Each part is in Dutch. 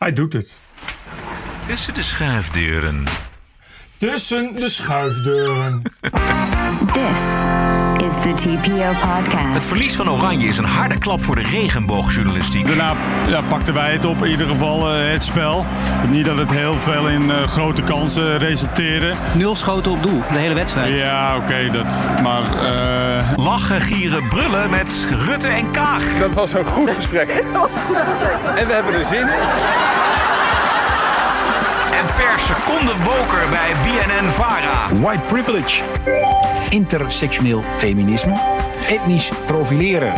Hij doet het. Tussen de schuifdeuren. Tussen de schuifdeuren. This is the TPO Het podcast. verlies van Oranje is een harde klap voor de regenboogjournalistiek. Daarna ja, pakten wij het op, in ieder geval eh, het spel. Niet dat het heel veel in eh, grote kansen resulteerde. Nul schoten op doel, de hele wedstrijd. Ja, oké, dat. Maar eh, Lachen, gieren, brullen met Rutte en Kaag. Dat was een goed gesprek. En we hebben er zin in. Per seconde woker bij BNN-Vara. White privilege. Intersectioneel feminisme. Etnisch profileren.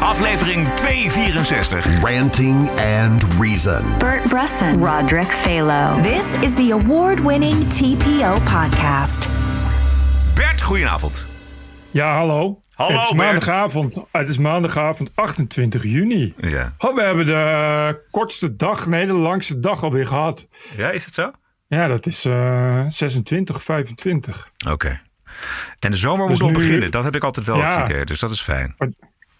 Aflevering 264. Ranting and Reason. Bert Brusson, Roderick Phalo. This is the award winning TPO podcast. Bert, goedenavond. Ja, hallo. Hallo, het is Bert. maandagavond. Het is maandagavond 28 juni. Ja. Oh, we hebben de kortste dag, nee, de langste dag alweer gehad. ja, is het zo? Ja, dat is eh 26, 25. Oké. En de zomer Dus moet nog nu- beginnen. Dat heb ik altijd wel Ja. het idee. Dus dat is fijn. Maar,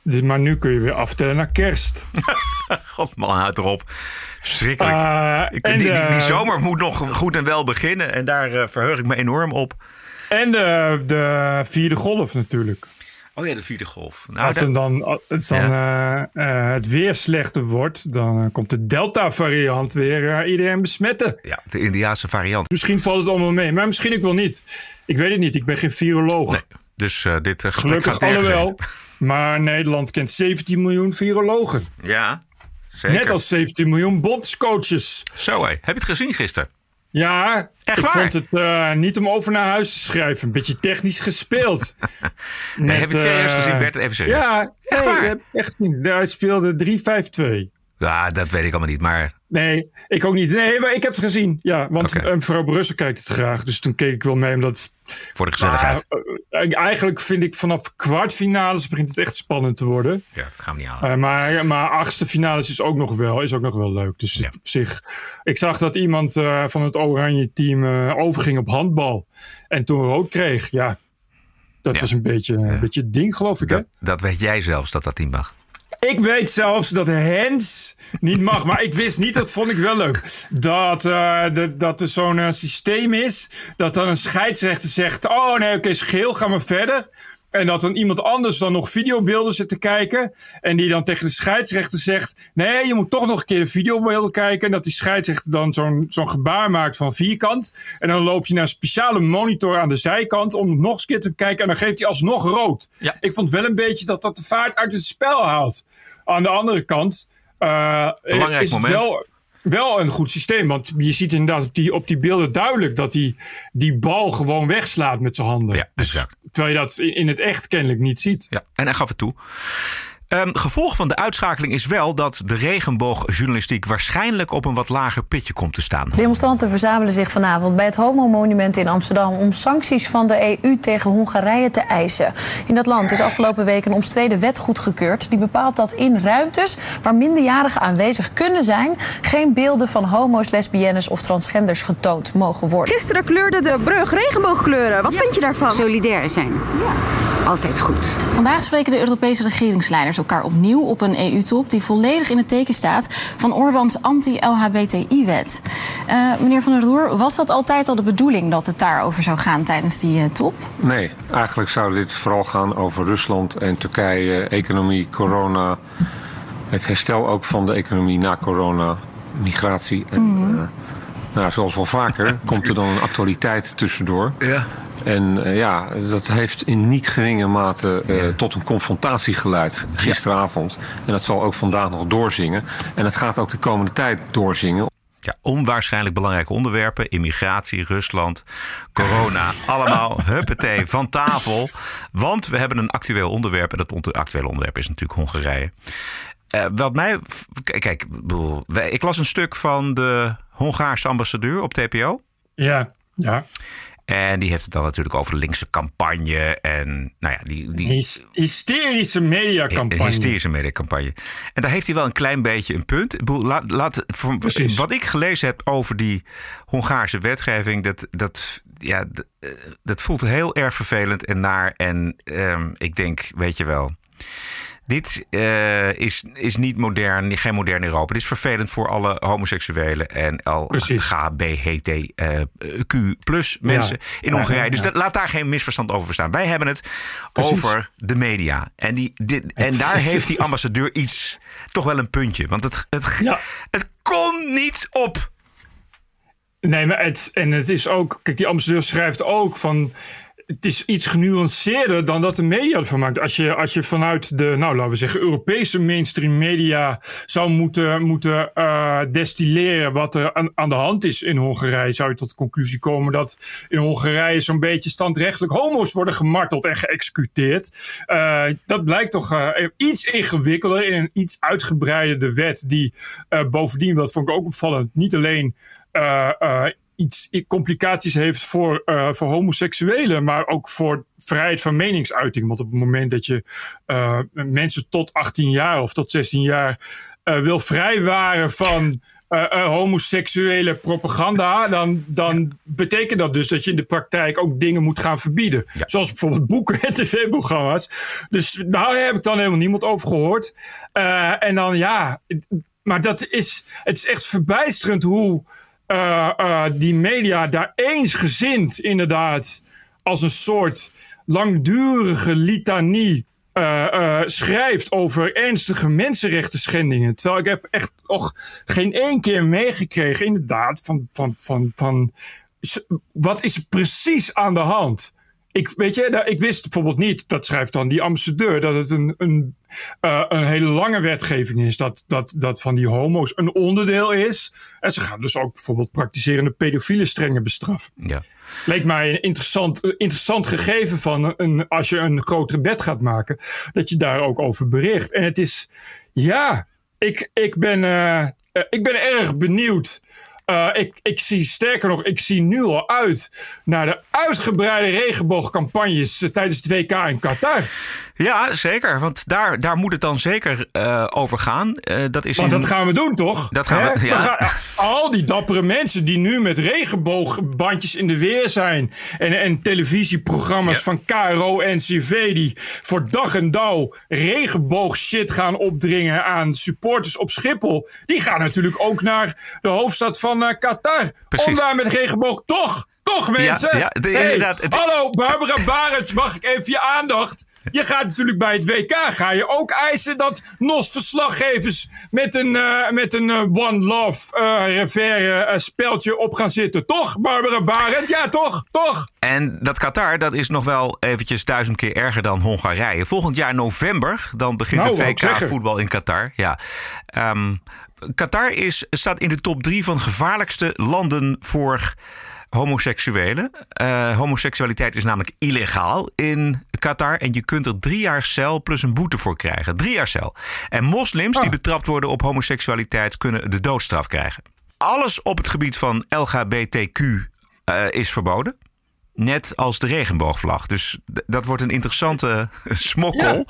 dus- maar nu kun je weer aftellen naar kerst. God man, houd erop. Verschrikkelijk. Eh, Ik- die, die, die de- zomer moet nog goed en wel beginnen. En daar eh, verheug ik me enorm op. En de, de vierde golf natuurlijk. Oh ja, de vierde golf. Nou, Als er dan, als dan eh, eh, het weer slechter wordt, dan eh, komt de Delta-variant weer iedereen besmetten. ja, de Indiaanse variant. Misschien valt het allemaal mee, maar misschien ook wel niet. Ik weet het niet, ik ben geen viroloog. Nee. Dus dit gesprek Gelukkig gaat alhoewel. Maar Nederland kent 17 miljoen virologen. Ja, zeker. Net als 17 miljoen bondscoaches. Zo hé. Heb je het gezien gisteren? Ja, Echt ik waar? vond het eh, niet om over naar huis te schrijven. Een beetje technisch gespeeld. Nee, Met, heb je het serieus eh, gezien, Bert? Even serieus. Ja, Echt nee, waar? ik heb echt niet. Hij speelde 3-5-2. Ja, dat weet ik allemaal niet. Maar Nee, ik ook niet. Nee, maar ik heb het gezien. Ja, want eh, mevrouw Brussel kijkt het graag. Dus toen keek ik wel mee. Omdat, voor de gezelligheid. Maar, eh, eigenlijk vind ik vanaf kwartfinales begint het echt spannend te worden. ja, dat gaan we niet halen. Eh, maar, maar achtste finales is ook nog wel, is ook nog wel leuk. Dus het op zich. Ik zag dat iemand van het oranje team overging op handbal. En toen rood kreeg. Ja, dat Ja. was een beetje, een beetje het ding, geloof ik. Hè? dat, dat weet jij zelfs dat dat niet mag. Ik weet zelfs dat Hens niet mag, maar ik wist niet, dat vond ik wel leuk. Dat, eh, dat, er zo'n eh, systeem is, dat dan een scheidsrechter zegt: Oh nee, oké, geel, ga maar verder. En dat dan iemand anders dan nog videobeelden zit te kijken. En die dan tegen de scheidsrechter zegt: Nee, je moet toch nog een keer de videobeelden kijken. En dat die scheidsrechter dan zo'n zo'n gebaar maakt van vierkant. En dan loop je naar een speciale monitor aan de zijkant om het nog eens een keer te kijken. En dan geeft hij alsnog rood. Ja. Ik vond wel een beetje dat dat de vaart uit het spel haalt. Aan de andere kant eh, Belangrijk is het moment. wel, wel een goed systeem. Want je ziet inderdaad op die, op die beelden duidelijk dat hij die bal gewoon wegslaat met zijn handen. Ja, Dus exact. terwijl je dat in, in het echt kennelijk niet ziet. Ja, en hij gaf het toe. Ehm, gevolg van de uitschakeling is wel dat de regenboogjournalistiek waarschijnlijk op een wat lager pitje komt te staan. Demonstranten verzamelen zich vanavond bij het Homo-monument in Amsterdam om sancties van de EU tegen Hongarije te eisen. In dat land is afgelopen week een omstreden wet goedgekeurd die bepaalt dat in ruimtes waar minderjarigen aanwezig kunnen zijn, geen beelden van homo's, lesbiennes of transgenders getoond mogen worden. Gisteren kleurde de brug regenboogkleuren. Wat vind je daarvan? solidair zijn. Altijd goed. Vandaag spreken de Europese regeringsleiders elkaar opnieuw op een EU-top die volledig in het teken staat van Orbáns anti-LHBTI-wet. Eh, meneer Van der Roer, was dat altijd al de bedoeling dat het daarover zou gaan tijdens die eh, top? Nee, eigenlijk zou dit vooral gaan over Rusland en Turkije, economie, corona. Het herstel ook van de economie na corona, migratie. En, eh, nou, zoals wel vaker komt er dan een actualiteit tussendoor. Ja. En eh, ja, dat heeft in niet geringe mate eh, tot een confrontatie geleid gisteravond. En dat zal ook vandaag nog doorzingen. En het gaat ook de komende tijd doorzingen. Ja, onwaarschijnlijk belangrijke onderwerpen. Immigratie, Rusland, corona. allemaal huppatee van tafel. Want we hebben een actueel onderwerp. En dat actuele onderwerp is natuurlijk Hongarije. Eh, wat mij... Kijk, ik las een stuk van de Hongaarse ambassadeur op TPO. Ja, ja. En die heeft het dan natuurlijk over de linkse campagne. En nou ja, die, die Hys- hysterische mediacampagne. hysterische mediacampagne. En daar heeft hij wel een klein beetje een punt. Laat, wat ik gelezen heb over die Hongaarse wetgeving, dat, dat, ja, eh, dat voelt heel erg vervelend en naar. En ehm, ik denk, weet je wel. Dit uh, is, is niet modern, geen modern Europa. Dit is vervelend voor alle homoseksuelen en LGBTQ plus mensen in Hongarije. Dus dat, laat daar geen misverstand over staan. Wij hebben het Precies. over de media. En, die, dit, en daar heeft die ambassadeur iets, toch wel een puntje. Want het, het, het kon niet op. Nee, maar het, en het is ook, kijk, die ambassadeur schrijft ook van het is iets genuanceerder dan dat de media ervan maakt. Als je, als je vanuit de, nou laten we zeggen, Europese mainstream media zou moeten, moeten uh, destilleren wat er aan, de hand is in Hongarije, zou je tot de conclusie komen dat in Hongarije zo'n beetje standrechtelijk homo's worden gemarteld en geëxecuteerd. Uh, dat blijkt toch uh, iets ingewikkelder in een iets uitgebreidere wet, die bovendien, dat vond ik ook opvallend, niet alleen iets complicaties heeft voor, uh, voor homoseksuelen, maar ook voor vrijheid van meningsuiting. Want op het moment dat je uh, mensen tot 18 jaar of tot 16 jaar uh, wil vrijwaren van homoseksuele propaganda, dan, dan betekent dat dus dat je in de praktijk ook dingen moet gaan verbieden. Zoals bijvoorbeeld boeken en tv-programma's. Dus daar heb ik dan helemaal niemand over gehoord. en dan ja, maar dat is, het is echt verbijsterend hoe uh, uh, die media daar eensgezind inderdaad als een soort langdurige litanie uh, schrijft over ernstige mensenrechten schendingen. Terwijl ik heb echt nog geen één keer meegekregen inderdaad van, van, van, van wat is precies aan de hand? Ik, weet je, ik wist bijvoorbeeld niet, dat schrijft dan die ambassadeur, dat het een, een, uh, een hele lange wetgeving is. Dat, dat, dat van die homo's een onderdeel is. En ze gaan dus ook bijvoorbeeld praktiserende pedofielen strenger bestraffen. Ja. Leek mij een interessant, interessant gegeven van een, als je een grotere wet gaat maken, dat je daar ook over bericht. En het is, ja, ik, ik, ben, uh, ik ben erg benieuwd uh, ik, ik zie sterker nog, ik zie nu al uit naar de uitgebreide regenboogcampagnes uh, tijdens het WK in Qatar. Ja, zeker. Want daar, daar moet het dan zeker uh, over gaan. dat is want dat gaan we doen, toch? Dat gaan we, ja. we gaan, al die dappere mensen die nu met regenboogbandjes in de weer zijn. En, en televisieprogramma's ja. van KRO en CV die voor dag en dauw regenboogshit gaan opdringen aan supporters op Schiphol. Die gaan natuurlijk ook naar de hoofdstad van uh, Qatar. Precies. Om daar met regenboog toch toch, mensen? Ja, ja hey, Hallo, Barbara Barend, mag ik even je aandacht? Je gaat natuurlijk bij het WK, ga je ook eisen dat NOS-verslaggevers met een, uh, met een uh, One Love uh, reverre op gaan zitten. Toch, Barbara Barend? Ja, toch? Toch? En dat Qatar, dat is nog wel eventjes duizend keer erger dan Hongarije. Volgend jaar november, dan begint nou, het WK voetbal in Qatar. Ja. Um, Qatar is, staat in de top drie van gevaarlijkste landen voor homoseksuelen. Uh, homoseksualiteit is namelijk illegaal in Qatar. En je kunt er drie jaar cel plus een boete voor krijgen. Drie jaar cel. En moslims die ah. betrapt worden op homoseksualiteit kunnen de doodstraf krijgen. Alles op het gebied van LGBTQ uh, eh, is verboden. Net als de regenboogvlag. Dus dat wordt een interessante smokkel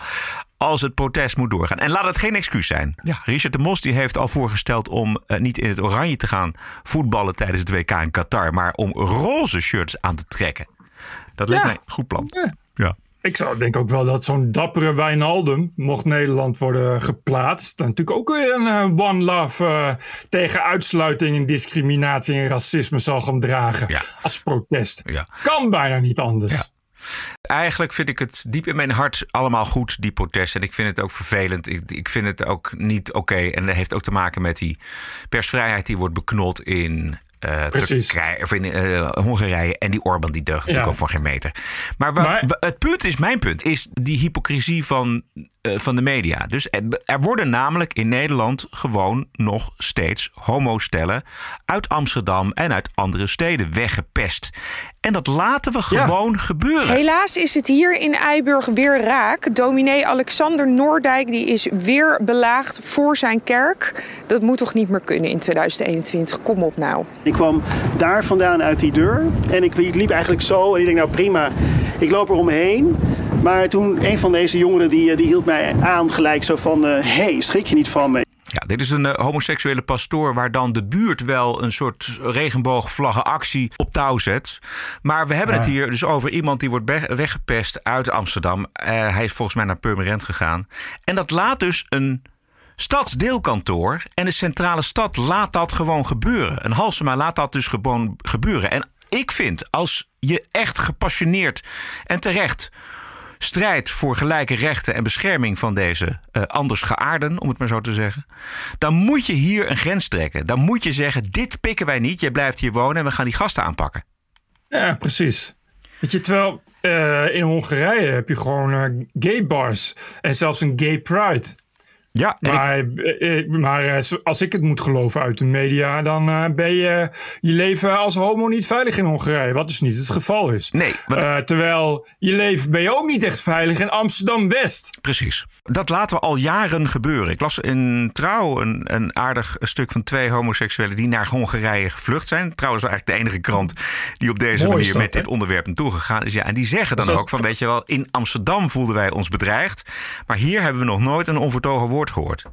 als het protest moet doorgaan. En laat het geen excuus zijn. Ja, Richard de Mos die heeft al voorgesteld om uh, niet in het oranje te gaan voetballen tijdens het WK in Qatar, maar om roze shirts aan te trekken. Dat lijkt mij een goed plan. Ja. Ik zou denk ook wel dat zo'n dappere Wijnaldum, mocht Nederland worden geplaatst, dan natuurlijk ook weer een uh, one love uh, tegen uitsluiting en discriminatie en racisme zal gaan dragen ja. als protest. Ja. Kan bijna niet anders. Ja. Eigenlijk vind ik het diep in mijn hart allemaal goed, die protesten. En ik vind het ook vervelend. Ik, ik vind het ook niet oké. En dat heeft ook te maken met die persvrijheid die wordt beknot in uh, Turkije, of in uh, Hongarije. En die Orbán die deugt natuurlijk ook voor geen meter. Maar, wat, het punt is, mijn punt, is die hypocrisie van, van de media. Dus er, worden namelijk in Nederland gewoon nog steeds homostellen uit Amsterdam en uit andere steden weggepest. En dat laten we gewoon ja. gebeuren. Helaas is het hier in Eiburg weer raak. Dominee Alexander Noordijk die is weer belaagd voor zijn kerk. Dat moet toch niet meer kunnen in 2021? Kom op nou. Ik kwam daar vandaan uit die deur en ik liep eigenlijk zo. En ik denk nou prima, ik loop er omheen. Maar toen een van deze jongeren die, die hield mij aan gelijk zo van... hé, uh, hey, schrik je niet van me? Ja, dit is een uh, homoseksuele pastoor waar dan de buurt wel een soort regenboogvlaggenactie op touw zet. Maar we hebben het hier dus over iemand die wordt weggepest uit Amsterdam. Uh, hij is volgens mij naar Purmerend gegaan. En dat laat dus een stadsdeelkantoor en de centrale stad laat dat gewoon gebeuren. Een Halsema laat dat dus gewoon gebeuren. En ik vind, als je echt gepassioneerd en terecht strijdt voor gelijke rechten en bescherming van deze uh, anders geaarden, om het maar zo te zeggen, dan moet je hier een grens trekken. Dan moet je zeggen: dit pikken wij niet, jij blijft hier wonen en we gaan die gasten aanpakken. Ja, precies. Weet je, terwijl uh, in Hongarije heb je gewoon uh, gay bars en zelfs een gay pride. Ja, maar, ik... maar als ik het moet geloven uit de media, dan ben je je leven als homo niet veilig in Hongarije. Wat dus niet het geval is. Nee. Maar... terwijl je leven ben je ook niet echt veilig in Amsterdam West. Precies. Dat laten we al jaren gebeuren. Ik las in Trouw een, een aardig stuk van twee homoseksuelen die naar Hongarije gevlucht zijn. Trouw is eigenlijk de enige krant die op deze manier met dit onderwerp naartoe gegaan is. Ja, en die zeggen dan ook van, weet je wel, in Amsterdam voelden wij ons bedreigd. Maar hier hebben we nog nooit een onvertogen woord gehoord.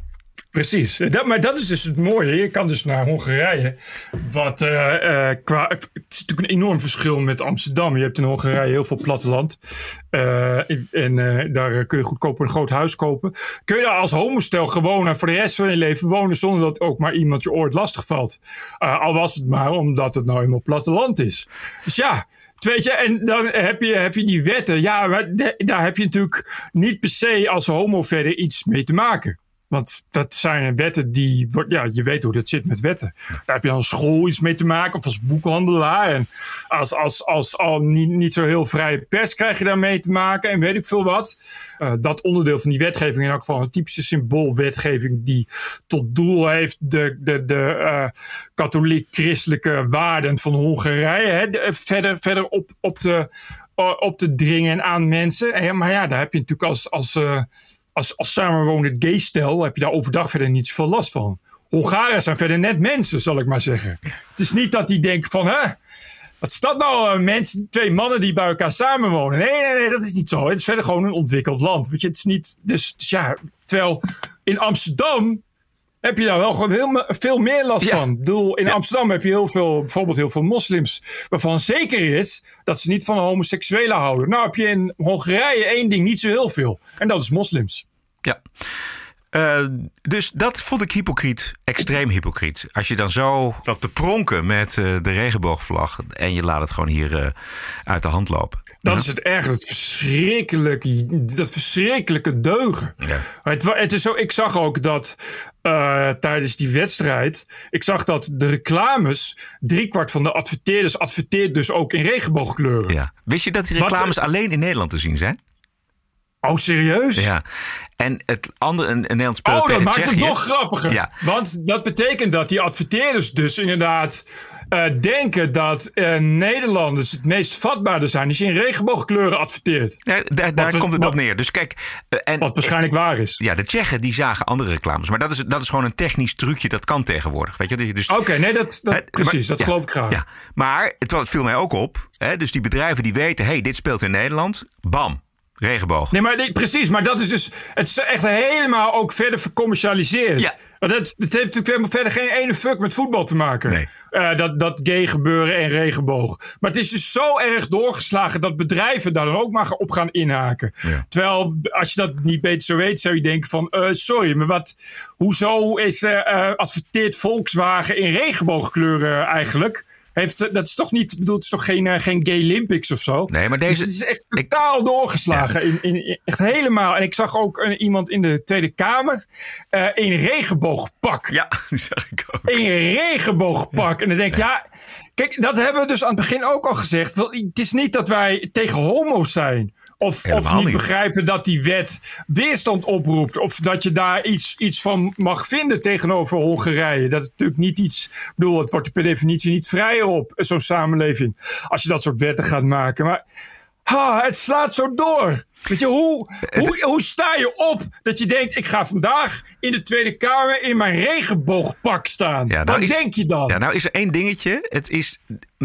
Precies, dat, maar dat is dus het mooie. Je kan dus naar Hongarije. Wat, uh, qua, het is natuurlijk een enorm verschil met Amsterdam. Je hebt in Hongarije heel veel platteland. Uh, en daar kun je goedkoper een groot huis kopen. Kun je daar als homostel gewoon voor de rest van je leven wonen. zonder dat ook maar iemand je ooit lastig valt. al was het maar omdat het nou eenmaal platteland is. Dus ja. Weet je, en dan heb je, heb je die wetten. Ja, daar heb je natuurlijk niet per se als homo verder iets mee te maken. Want dat zijn wetten die. Ja, je weet hoe dat zit met wetten. Daar heb je als school iets mee te maken, of als boekhandelaar. En als, als, als al niet, zo heel vrije pers krijg je daarmee te maken. En weet ik veel wat. Uh, dat onderdeel van die wetgeving, in elk geval een typische symboolwetgeving. die tot doel heeft de, de, de uh, katholiek-christelijke waarden van Hongarije. Hè, verder, verder op, op, te, op te dringen aan mensen. En, maar ja, daar heb je natuurlijk als. als als, als samenwonend gay stel heb je daar overdag verder niet zoveel last van. Hongaren zijn verder net mensen, zal ik maar zeggen. Het is niet dat die denken van, hè, wat is dat nou, mensen, twee mannen die bij elkaar samenwonen? Nee, nee, nee, dat is niet zo. Het is verder gewoon een ontwikkeld land. Weet je, het is niet, dus ja, terwijl in Amsterdam heb je daar wel gewoon heel, veel meer last van. Ik bedoel, in Amsterdam heb je heel veel, bijvoorbeeld heel veel moslims, waarvan zeker is dat ze niet van homoseksuelen houden. Nou heb je in Hongarije één ding niet zo heel veel. En dat is moslims. Ja. Uh, dus dat vond ik hypocriet, extreem hypocriet. Als je dan zo loopt te pronken met uh, de regenboogvlag en je laat het gewoon hier uh, uit de hand lopen. Dat is het erg, het verschrikkelijke, dat verschrikkelijke deugen. Ja. Het, het, is zo, ik zag ook dat uh, tijdens die wedstrijd, ik zag dat de reclames, driekwart van de adverteerders adverteert dus ook in regenboogkleuren. Ja. Wist je dat die reclames Wat, alleen in Nederland te zien zijn? Oh, serieus? Ja. En het andere, een, Nederlands spel oh, dat maakt het nog grappiger. Ja. Want dat betekent dat die adverteerders dus inderdaad uh, denken dat uh, Nederlanders het meest vatbaarder zijn als je in regenboogkleuren adverteert. Ja, daar daar komt het op neer. Dus kijk, uh, en, wat waarschijnlijk waar is. Ja, de Tsjechen die zagen andere reclames. Maar dat is, dat is gewoon een technisch trucje. Dat kan tegenwoordig. Weet je? Dus, Oké, nee, dat, dat precies. dat ja, geloof ik graag. Ja. Maar het, het viel mij ook op. Hè, dus die bedrijven die weten, hey, dit speelt in Nederland. Bam, regenboog. Nee, maar nee, precies. Maar dat is dus. Het is echt helemaal ook verder vercommercialiseerd. Ja. Want het, het heeft natuurlijk helemaal verder geen ene fuck met voetbal te maken. Nee. Uh, dat, dat gay gebeuren en regenboog. Maar het is dus zo erg doorgeslagen dat bedrijven daar dan ook maar op gaan inhaken. Ja. Terwijl als je dat niet beter zo weet, zou je denken van uh, sorry, maar wat, hoezo is uh, adverteert Volkswagen in regenboogkleuren eigenlijk? Heeft, dat is toch niet, bedoel, het is toch geen, uh, geen Gay Olympics of zo? Nee, maar deze... Dus het is echt totaal ik, doorgeslagen. Ja. In, in, echt helemaal. En ik zag ook een, iemand in de Tweede Kamer uh, in regenboogpak. Ja, die zag ik ook. In regenboogpak. En dan denk ik, ja. ja, kijk, dat hebben we dus aan het begin ook al gezegd. Het is niet dat wij tegen homo's zijn. Of, of niet, niet, begrijpen dat die wet weerstand oproept. Of dat je daar iets, iets van mag vinden tegenover Hongarije. Dat het natuurlijk niet iets. Ik bedoel, het wordt per definitie niet vrij op zo'n samenleving. Als je dat soort wetten gaat maken. Maar ha, het slaat zo door. Weet je, hoe, hoe, hoe sta je op dat je denkt: ik ga vandaag in de Tweede Kamer in mijn regenboogpak staan? Ja, nou Wat is, denk je dan? Ja, nou is er één dingetje. Het is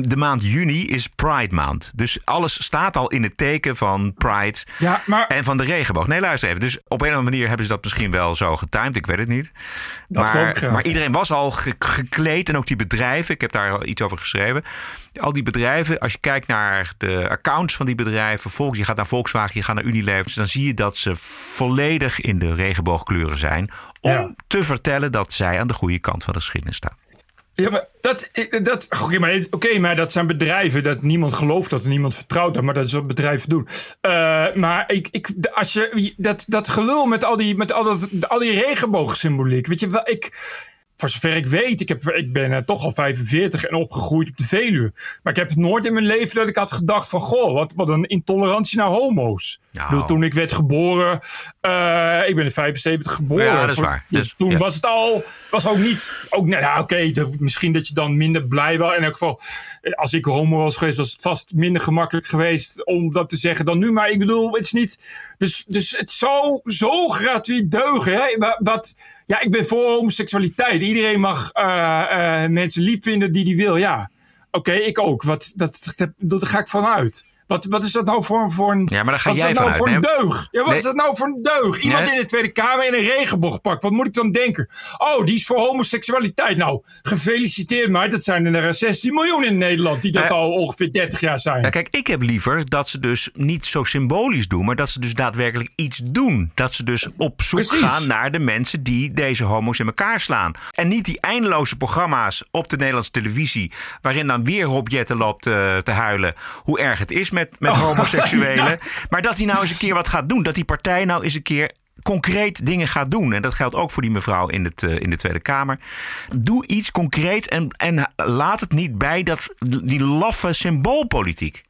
de maand juni is Pride maand. Dus alles staat al in het teken van Pride Ja, maar en van de regenboog. Nee, luister even. Dus op een of andere manier hebben ze dat misschien wel zo getimed. Ik weet het niet. Dat maar, maar iedereen was al ge- gekleed. En ook die bedrijven. Ik heb daar iets over geschreven. Al die bedrijven, als je kijkt naar de accounts van die bedrijven. Volks, je gaat naar Volkswagen, je gaat naar Unilever. Dan zie je dat ze volledig in de regenboogkleuren zijn. Om Ja. te vertellen dat zij aan de goede kant van de geschiedenis staan. Ja, maar dat, dat, oké, maar, maar dat zijn bedrijven dat niemand gelooft dat niemand vertrouwt dat, maar dat is wat bedrijven doen. Eh, maar ik, ik, als je dat, dat gelul met al die, met al, dat, al die regenboogsymboliek, weet je wel, ik. Voor zover ik weet, ik, heb, ik ben eh, toch al 45 en opgegroeid op de Veluwe. Maar ik heb het nooit in mijn leven dat ik had gedacht van... Goh, wat, wat een intolerantie naar homo's. Nou. Ik bedoel, toen ik werd geboren... eh, ik ben in 75 geboren. Ja, dat is waar. Dus, toen ja. was het al... Was ook niet... Ook, nou ja, oké, misschien dat je dan minder blij was. In elk geval, eh, als ik homo was geweest... was het vast minder gemakkelijk geweest om dat te zeggen dan nu. Maar ik bedoel, het is niet... Dus, dus het zou zo gratuit deugen. Hè? Wa- Wat... Ja, ik ben voor homoseksualiteit. Iedereen mag eh, eh, mensen lief vinden die die wil. Ja, oké, ik ook. Wat, dat, dat, daar ga ik vanuit. Wat, wat is dat nou voor, voor een. Ja, maar daar ga wat is jij dat nou vanuit, voor een deug? Ja, wat Nee. is dat nou voor een deug? Iemand Nee. in de Tweede Kamer in een regenboogpak. Wat moet ik dan denken? Oh, die is voor homoseksualiteit. Nou, gefeliciteerd mij. Dat zijn er 16 miljoen in Nederland die dat al ongeveer 30 jaar zijn. Ja, kijk, ik heb liever dat ze dus niet zo symbolisch doen, maar dat ze dus daadwerkelijk iets doen. Dat ze dus op zoek Precies. gaan naar de mensen die deze homo's in elkaar slaan. En niet die eindeloze programma's op de Nederlandse televisie, waarin dan weer Rob Jetten loopt eh, te huilen hoe erg het is met, met Oh, homoseksuelen. ja. Maar dat hij nou eens een keer wat gaat doen. Dat die partij nou eens een keer concreet dingen gaat doen. En dat geldt ook voor die mevrouw in, het, eh, in de Tweede Kamer. Doe iets concreets en, en laat het niet bij dat, die laffe symboolpolitiek.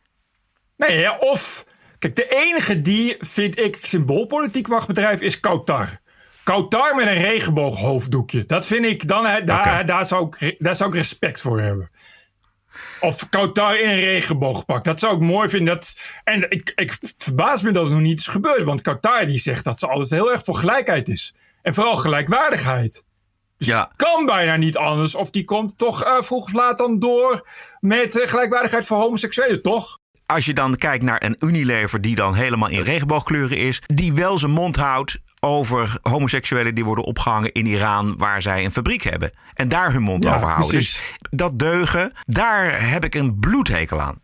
Nee, of. Kijk, de enige die, vind ik, symboolpolitiek mag bedrijven is Kautar. Kautar met een regenbooghoofddoekje. Dat vind ik, dan, daar, daar, zou ik, daar zou ik respect voor hebben. Of Kautar in een regenboogpak. Dat zou ik mooi vinden. Dat, en ik, ik verbaas me dat het nog niet is gebeurd. Want Kautar die zegt dat ze altijd heel erg voor gelijkheid is. En vooral gelijkwaardigheid. Dus Ja. het kan bijna niet anders. Of die komt toch eh, vroeg of laat dan door met eh, gelijkwaardigheid voor homoseksuelen, toch? als je dan kijkt naar een Unilever die dan helemaal in regenboogkleuren is, die wel zijn mond houdt over homoseksuelen die worden opgehangen in Iran, waar zij een fabriek hebben. En daar hun mond Ja, over houden. precies. Dus dat deugen, daar heb ik een bloedhekel aan.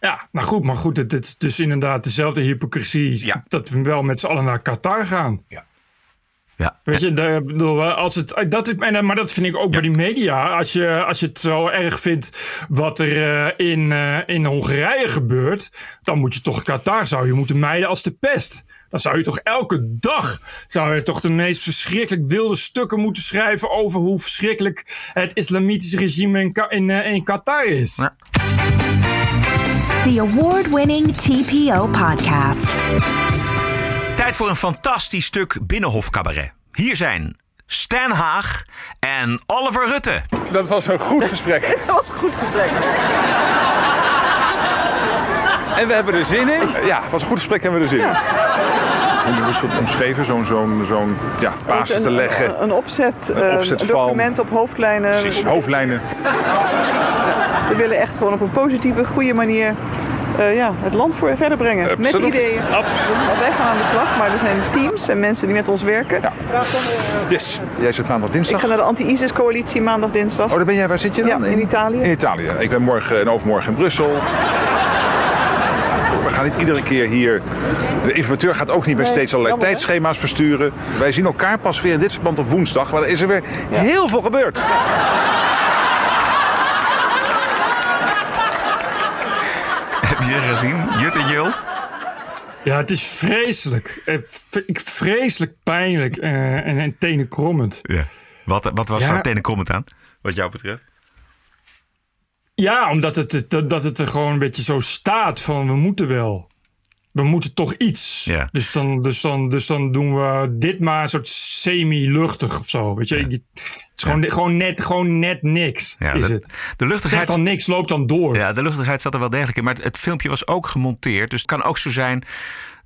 Ja, nou goed, maar goed, het, het is dus inderdaad dezelfde hypocrisie dat we wel met z'n allen naar Qatar gaan. Ja. Weet je, daar, bedoel, eh, als het, dat, is- en, eh, maar dat vind ik ook bij die media. Als je, als je het zo erg vindt wat er eh, in, eh, in Hongarije gebeurt, dan moet je toch Qatar zou je moeten mijden als de pest. Dan zou je toch elke dag zou je toch de meest verschrikkelijk wilde stukken moeten schrijven over hoe verschrikkelijk het islamitische regime in, in, eh, in Qatar is. The award winning TPO podcast. Tijd voor een fantastisch stuk Binnenhof Cabaret. Hier zijn Stan Haag en Oliver Rutte. Dat was een goed gesprek. Dat was een goed gesprek. En we hebben er zin in. Ja, het was een goed gesprek en we hebben er zin in. Hoe is het omschreven, zo'n zo'n zo'n ja, basis te leggen. Een opzet, Een eh, een opzetval. document op hoofdlijnen. Precies, hoofdlijnen. We willen echt gewoon op een positieve, goede manier eh, ja, het land voor verder brengen. Met Absoluut. ideeën. Want wij gaan aan de slag, maar er zijn teams en mensen die met ons werken. Yes. Jij zit maandag Ik dinsdag. ga naar de anti-ISIS-coalitie maandag, dinsdag. Oh, daar ben jij. Waar zit je dan? Ja, in Italië. In Italië. Ik ben morgen en overmorgen in Brussel. We gaan niet iedere keer hier. De informateur gaat ook niet meer steeds allerlei tijdschema's versturen. Wij zien elkaar pas weer in dit verband op woensdag. Maar er is er weer heel veel gebeurd. Heb je gezien, Jut en Jul? Ja, het is vreselijk. Eh, Vreselijk pijnlijk eh, en, en tenenkrommend. Ja. Wat, wat was Ja. daar meteen comment aan, wat jou betreft? Ja, omdat het, het- dat het er gewoon een beetje zo staat van we moeten wel. We moeten toch iets. Dus, dan, dus, dan, dus dan doen we dit maar een soort semi-luchtig of zo. Weet je, het is gewoon, gewoon, net, gewoon net niks. Ja, is de- het. de luchtigheid- Zeg dan niks, loopt dan door. Ja, de luchtigheid zat er wel degelijk in. Maar het, het filmpje was ook gemonteerd. Dus het kan ook zo zijn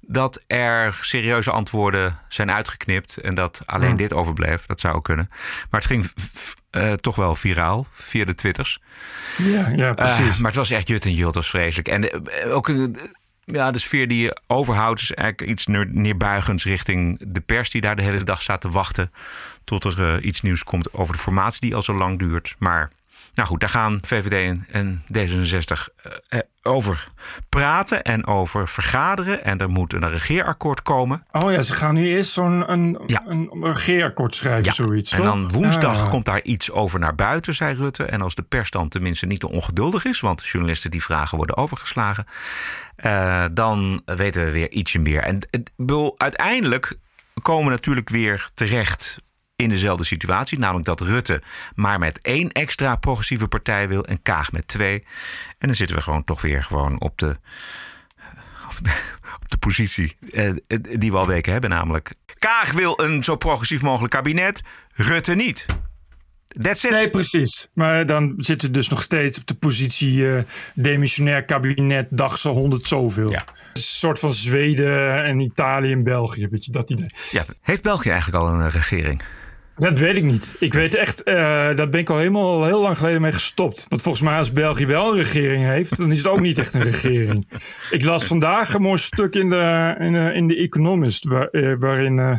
dat er serieuze antwoorden zijn uitgeknipt en dat alleen Ja. dit overbleef. Dat zou ook kunnen. Maar het ging eh, toch wel viraal via de Twitters. Ja, ja precies. Eh, maar het was echt jut en jut, was vreselijk. En eh, ook ja, de sfeer die je overhoudt is eigenlijk iets neer- neerbuigends richting de pers die daar de hele dag staat te wachten tot er eh, iets nieuws komt over de formatie die al zo lang duurt. Maar nou goed, daar gaan VVD en, en D66 eh, eh, over praten en over vergaderen. En er moet een regeerakkoord komen. Oh ja, ze gaan nu eerst zo'n een, een regeerakkoord schrijven, zoiets. En toch? dan woensdag Ja. komt daar iets over naar buiten, zei Rutte. En als de pers dan tenminste niet te ongeduldig is, want journalisten die vragen worden overgeslagen, eh, dan weten we weer ietsje meer. En bedoel, uiteindelijk komen we natuurlijk weer terecht in dezelfde situatie, namelijk dat Rutte maar met één extra progressieve partij wil en Kaag met twee. En dan zitten we gewoon toch weer gewoon op de, op de, op de positie eh, die we al weken hebben, namelijk Kaag wil een zo progressief mogelijk kabinet, Rutte niet. That's it. Nee, precies. Maar dan zitten we dus nog steeds op de positie eh demissionair kabinet, dag zo 100 zoveel. Een soort van Zweden en Italië en België, weet je dat idee. Ja, heeft België eigenlijk al een eh, regering? Dat weet ik niet. Ik weet echt, eh daar ben ik al helemaal al heel lang geleden mee gestopt. Want volgens mij als België wel een regering heeft, dan is het ook niet echt een regering. Ik las vandaag een mooi stuk in de, in de, in de Economist, eh, waarin eh,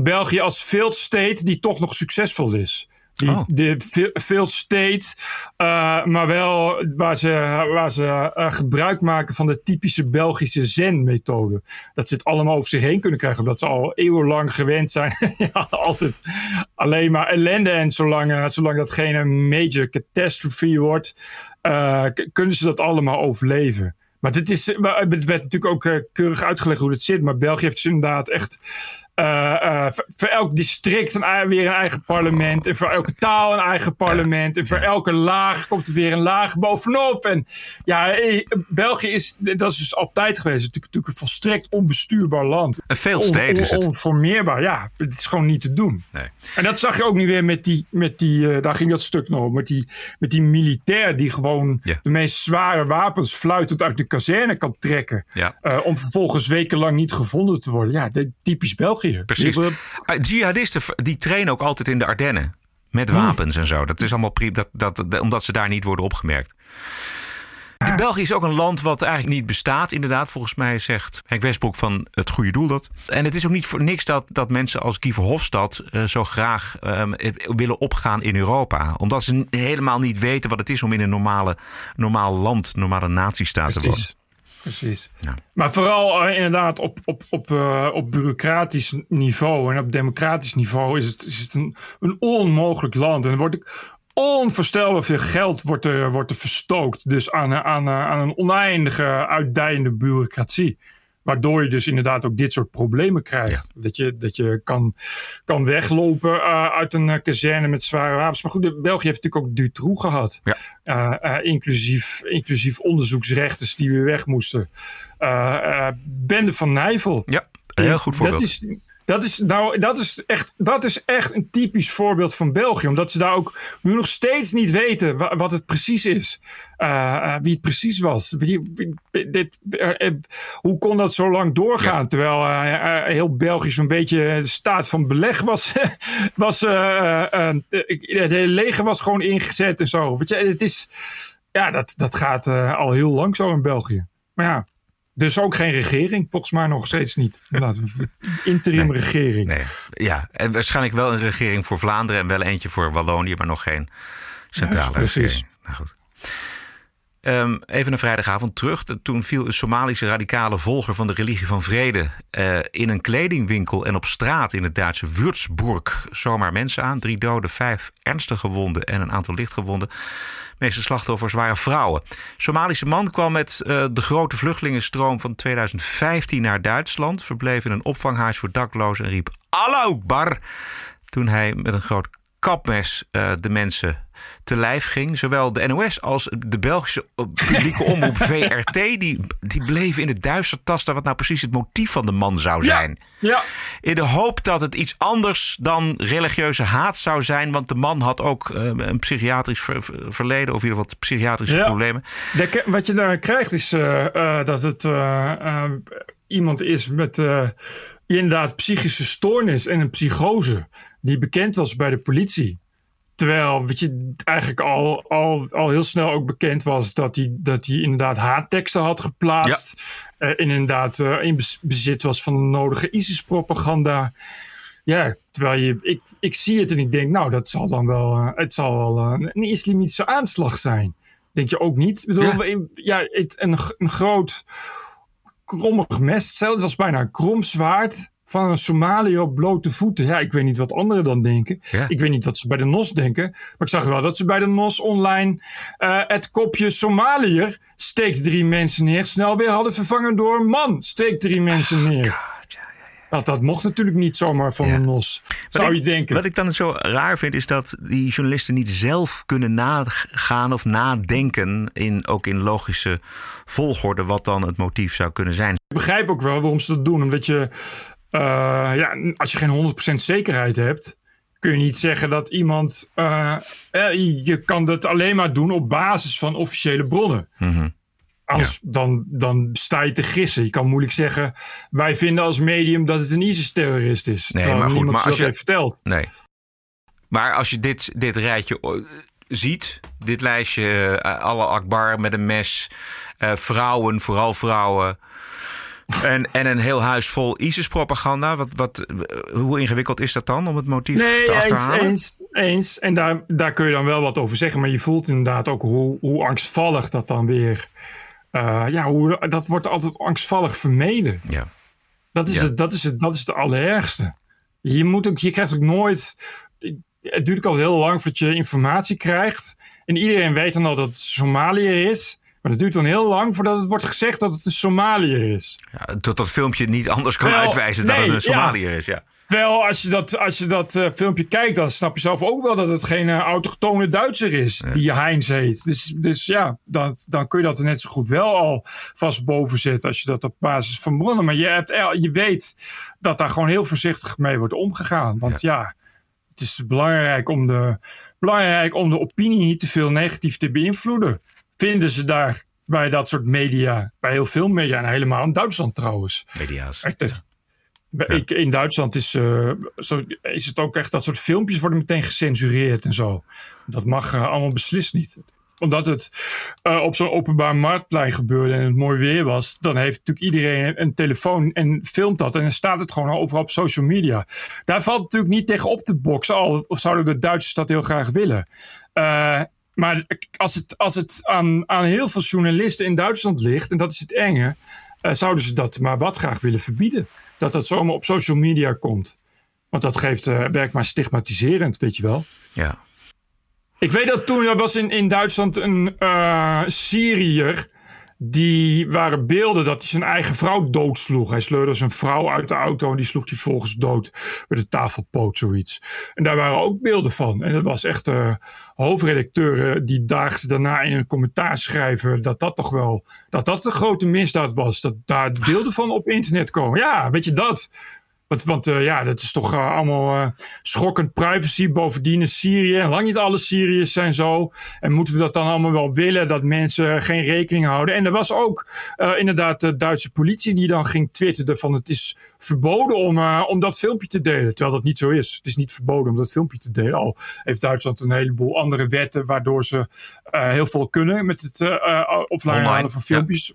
België als failed state die toch nog succesvol is. Die, De fa- failed state, eh, maar wel waar ze, waar ze eh, gebruik maken van de typische Belgische zen-methode. Dat ze het allemaal over zich heen kunnen krijgen, omdat ze al eeuwenlang gewend zijn. ja, altijd alleen maar ellende. En zolang, eh, zolang dat geen major catastrophe wordt, kunnen ze dat allemaal overleven. Maar dit is, maar het werd natuurlijk ook keurig uitgelegd hoe het zit. Maar België heeft dus inderdaad echt voor, voor elk district een, weer een eigen parlement. En voor elke taal een eigen parlement. En voor elke laag komt er weer een laag bovenop. En ja, eh, België is, dat is dus altijd geweest. Het is natuurlijk een volstrekt onbestuurbaar land. Een failed state is het. Onformeerbaar, ja. Het is gewoon niet te doen. Nee. En dat zag je ook nu weer met die, met die eh, daar ging dat stuk nog met die, met die militair die gewoon de meest zware wapens fluitend uit de kazerne kan trekken. Ja. eh, om vervolgens wekenlang niet gevonden te worden. Ja, de, typisch België. Precies. Die- Uh, Jihadisten die trainen ook altijd in de Ardennen. Met wapens en zo. Dat is allemaal prima, dat, dat, dat- omdat ze daar niet worden opgemerkt. De België is ook een land wat eigenlijk niet bestaat, inderdaad. Volgens mij zegt Henk Westbroek van het goede doel dat. En het is ook niet voor niks dat, dat mensen als Guy Verhofstadt eh, zo graag ehm, eh, willen opgaan in Europa. Omdat ze helemaal niet weten wat het is om in een normale, normaal land, normale natiestaat te wonen. Precies. Maar vooral eh, inderdaad op, op, op, eh, op bureaucratisch niveau en op democratisch niveau is het, is het een, een onmogelijk land. En er wordt ook onvoorstelbaar veel geld wordt er, wordt er verstookt. Dus aan, aan, aan een oneindige uitdijende bureaucratie. Waardoor je dus inderdaad ook dit soort problemen krijgt. Dat je, dat je kan, kan weglopen eh, uit een eh, kazerne met zware wapens. Maar goed, de- België heeft natuurlijk ook Dutroux gehad. Eh, inclusief, inclusief onderzoeksrechters die weer weg moesten. Bende van Nijvel. Ja, heel goed voorbeeld. Dat is, dat is, nou, dat, is echt, dat is echt een typisch voorbeeld van België. Omdat ze daar ook nu nog steeds niet weten wa- wat het precies is. Eh, eh, wie het precies was. Wie, wie- dit, eh, hoe kon dat zo lang doorgaan? Terwijl heel België zo'n beetje de staat van beleg was. was het hele leger was gewoon ingezet en zo. Weet je, het is, ja, dat, dat gaat al heel lang zo in België. Maar ja, dus ook geen regering. Volgens mij nog steeds niet. Laten we interim regering. Nee. Ja, en waarschijnlijk wel een regering voor Vlaanderen en wel eentje voor Wallonië, maar nog geen centrale precies. regering. Nou goed. Ehm, even een vrijdagavond terug. Toen viel een Somalische radicale volger van de religie van vrede eh, in een kledingwinkel en op straat in het Duitse Würzburg zomaar mensen aan. Drie doden, vijf ernstige gewonden en een aantal lichtgewonden. De meeste slachtoffers waren vrouwen. Somalische man kwam met eh, de grote vluchtelingenstroom van 2015 naar Duitsland. Verbleef in een opvanghuis voor daklozen en riep Allah Akbar toen hij met een groot kapmes eh, de mensen te lijf ging. Zowel de NOS als de Belgische eh, publieke omroep VRT... Die, die bleven in het duister tasten wat nou precies het motief van de man zou zijn. Ja. In de hoop dat het iets anders dan religieuze haat zou zijn. Want de man had ook eh, een psychiatrisch ver- ver- verleden... of in ieder geval psychiatrische Ja. problemen. De- wat je daar krijgt is eh, dat het. iemand is met uh, inderdaad psychische stoornis en een psychose. Die bekend was bij de politie. Terwijl, weet je, eigenlijk al, al, al heel snel ook bekend was dat hij, dat hij inderdaad haatteksten had geplaatst. Ja. Uh, inderdaad uh, in bezit was van de nodige ISIS-propaganda. Ja, terwijl je, ik, ik zie het en ik denk, nou, dat zal dan wel, uh, het zal wel een islamitische aanslag zijn. Denk je ook niet? Ik bedoel, ja, ja het, een, een groot krommig mes. Het was bijna een krom zwaard van een Somalië op blote voeten. Ja, ik weet niet wat anderen dan denken. Ja. Ik weet niet wat ze bij de NOS denken. Maar ik zag wel dat ze bij de NOS online uh, het kopje Somaliër steekt drie mensen neer. Snel weer hadden vervangen door man steekt drie mensen neer. Oh dat, dat mocht natuurlijk niet zomaar van ja. de NOS, zou je denken. Wat ik dan zo raar vind, is dat die journalisten niet zelf kunnen nagaan of nadenken, in, ook in logische volgorde, wat dan het motief zou kunnen zijn. Ik begrijp ook wel waarom ze dat doen, omdat je, uh, ja, als je geen 100% zekerheid hebt, kun je niet zeggen dat iemand, uh, je kan dat alleen maar doen op basis van officiële bronnen. Mm -hmm. Anders ja. dan, dan sta je te gissen. Je kan moeilijk zeggen, wij vinden als medium dat het een ISIS-terrorist is. Nee, maar goed, maar als je heeft verteld. Nee. Maar als je dit, dit rijtje ziet, dit lijstje, alle Akbar met een mes, uh, vrouwen, vooral vrouwen. En, en een heel huis vol ISIS-propaganda. Wat, wat, hoe ingewikkeld is dat dan om het motief nee, te achterhalen? Eens, eens, eens. En daar, daar kun je dan wel wat over zeggen. Maar je voelt inderdaad ook hoe, hoe angstvallig dat dan weer uh, ja, hoe, dat wordt altijd angstvallig vermeden. Ja. Dat is, Ja. het, dat is, het, dat is het allerergste. Je, moet ook, je krijgt ook nooit. Het duurt ook al heel lang voordat je informatie krijgt. En iedereen weet dan al dat het Somaliër is. Maar het duurt dan heel lang voordat het wordt gezegd dat het een Somaliër is. Ja, tot dat filmpje niet anders kan Wel, uitwijzen dat nee, het een ja. Somaliër is. Ja. Terwijl als je dat, als je dat eh, filmpje kijkt, dan snap je zelf ook wel dat het geen eh, autochtone Duitser is die Heinz heet. Dus, dus ja, dan, dan kun je dat er net zo goed wel al vast boven zetten als je dat op basis van bronnen. Maar je, hebt, je weet dat daar gewoon heel voorzichtig mee wordt omgegaan. Want ja, het is belangrijk om, de, belangrijk om de opinie niet te veel negatief te beïnvloeden. Vinden ze daar bij dat soort media, bij heel veel media en helemaal in Duitsland trouwens. Media's. Echt, ik, in Duitsland is, eh, zo, is het ook echt dat soort filmpjes worden meteen gecensureerd en zo. Dat mag eh, allemaal beslist niet. Omdat het eh, op zo'n openbaar marktplein gebeurde en het mooi weer was, dan heeft natuurlijk iedereen een telefoon en filmt dat. En dan staat het gewoon overal op social media. Daar valt natuurlijk niet tegen op te boksen, al of zouden de Duitsers dat heel graag willen. Eh, maar als het, als het aan, aan heel veel journalisten in Duitsland ligt, en dat is het enge, eh, zouden ze dat maar wat graag willen verbieden. Dat dat zomaar op social media komt. Want dat geeft, eh, werkt maar stigmatiserend, weet je wel. Ja. Ik weet dat toen er was in, in Duitsland een eh Syriër. Die waren beelden dat hij zijn eigen vrouw doodsloeg. Hij sleurde zijn vrouw uit de auto en die sloeg hij volgens dood met een tafelpoot, zoiets. En daar waren ook beelden van. En dat was echt eh hoofdredacteuren die daags daarna in een commentaar schrijven dat dat toch wel, dat dat de grote misdaad was. Dat daar beelden van op internet komen. Ja, weet je dat? Want, want eh, ja, dat is toch eh, allemaal eh, schokkend privacy. Bovendien is Syrië, en lang niet alle Syriërs zijn zo. En moeten we dat dan allemaal wel willen, dat mensen geen rekening houden? En er was ook inderdaad de Duitse politie die dan ging twitteren van het is verboden om, om dat filmpje te delen. Terwijl dat niet zo is. Het is niet verboden om dat filmpje te delen. Al heeft Duitsland een heleboel andere wetten waardoor ze heel veel kunnen met het offline Online, halen van filmpjes.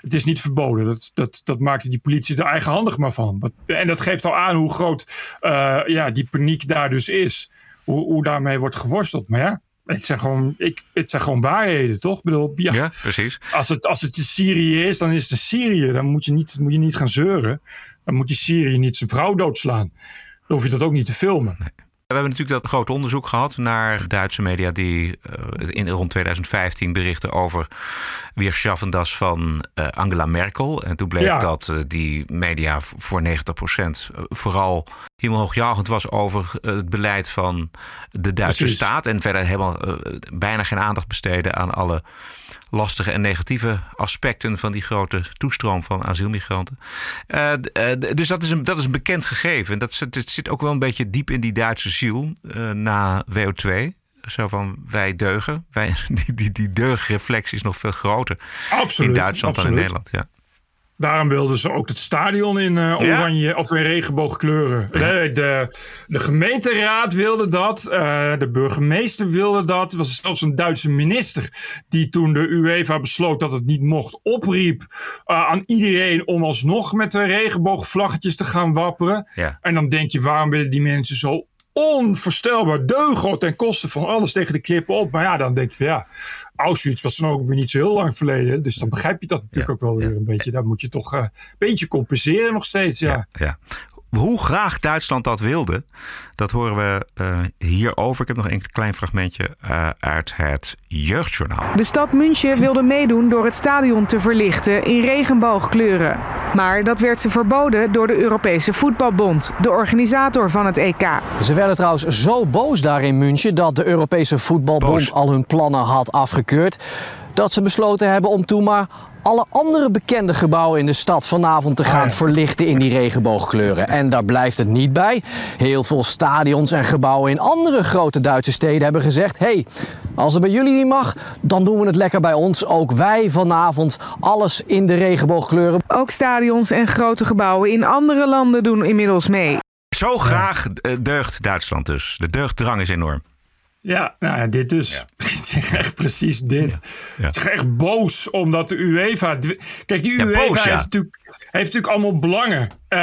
Het is niet verboden. Dat, dat, dat maakte die politie er eigenhandig maar van. En dat geeft al aan hoe groot eh, ja, die paniek daar dus is. Hoe, hoe daarmee wordt geworsteld. Maar ja, het zijn gewoon, ik, het zijn gewoon waarheden, toch? Ik bedoel, ja, ja, precies. Als, het, als het in Syrië is, dan is het in Syrië. Dan moet je niet, moet je niet gaan zeuren. Dan moet die Syrië niet zijn vrouw doodslaan. Dan hoef je dat ook niet te filmen. We hebben natuurlijk dat grote onderzoek gehad naar Duitse media die eh, in rond 2015 berichten over Weerschaffendas van eh, Angela Merkel. En toen bleek Ja. dat eh, die media voor 90% vooral hemelhoogjagend was over eh, het beleid van de Duitse Precies. staat. En verder helemaal eh, bijna geen aandacht besteden aan alle lastige en negatieve aspecten van die grote toestroom van asielmigranten. Eh, dus dat is, een, dat is een bekend gegeven. Dat zit, het zit ook wel een beetje diep in die Duitse ziel na WO2. Zo van wij deugen. Wij, die, die, die deugreflex is nog veel groter Absoluut, in Duitsland dan in. Nederland. Ja. Daarom wilden ze ook het stadion in uh, oranje of in regenboogkleuren. De, de, de, gemeenteraad wilde dat. Uh, de burgemeester wilde dat. Er was zelfs een Duitse minister die toen de UEFA besloot dat het niet mocht, opriep uh, aan iedereen om alsnog met de regenboogvlaggetjes te gaan wapperen. Ja. En dan denk je, waarom willen die mensen zo onvoorstelbaar deugen ten koste van alles tegen de klippen op. Maar ja, dan denk je van ja, Auschwitz was dan ook weer niet zo heel lang verleden. Dus dan begrijp je dat natuurlijk ook wel weer een beetje. Daar moet je toch uh, een beetje compenseren nog steeds. Ja. ja. Hoe graag Duitsland dat wilde, dat horen we uh, hierover. Ik heb nog een klein fragmentje uh, uit het Jeugdjournaal. De stad München wilde meedoen door het stadion te verlichten in regenboogkleuren. Maar dat werd ze verboden door de Europese Voetbalbond, de organisator van het EK. Ze werden trouwens zo boos daar in München dat de Europese Voetbalbond boos. al hun plannen had afgekeurd. Dat ze besloten hebben om toen maar alle andere bekende gebouwen in de stad vanavond te gaan verlichten in die regenboogkleuren. En daar blijft het niet bij. Heel veel stadions en gebouwen in andere grote Duitse steden hebben gezegd: hey, als het bij jullie niet mag, dan doen we het lekker bij ons. Ook wij vanavond alles in de regenboogkleuren. Ook stadions en grote gebouwen in andere landen doen inmiddels mee. Zo graag deugt Duitsland dus. De deugddrang is enorm. Ja, nou ja, dit dus. Ja. echt precies dit. Ja. Het is echt boos omdat de UEFA. Kijk, die UEFA boos, heeft, natuurlijk, heeft natuurlijk allemaal belangen. Uh,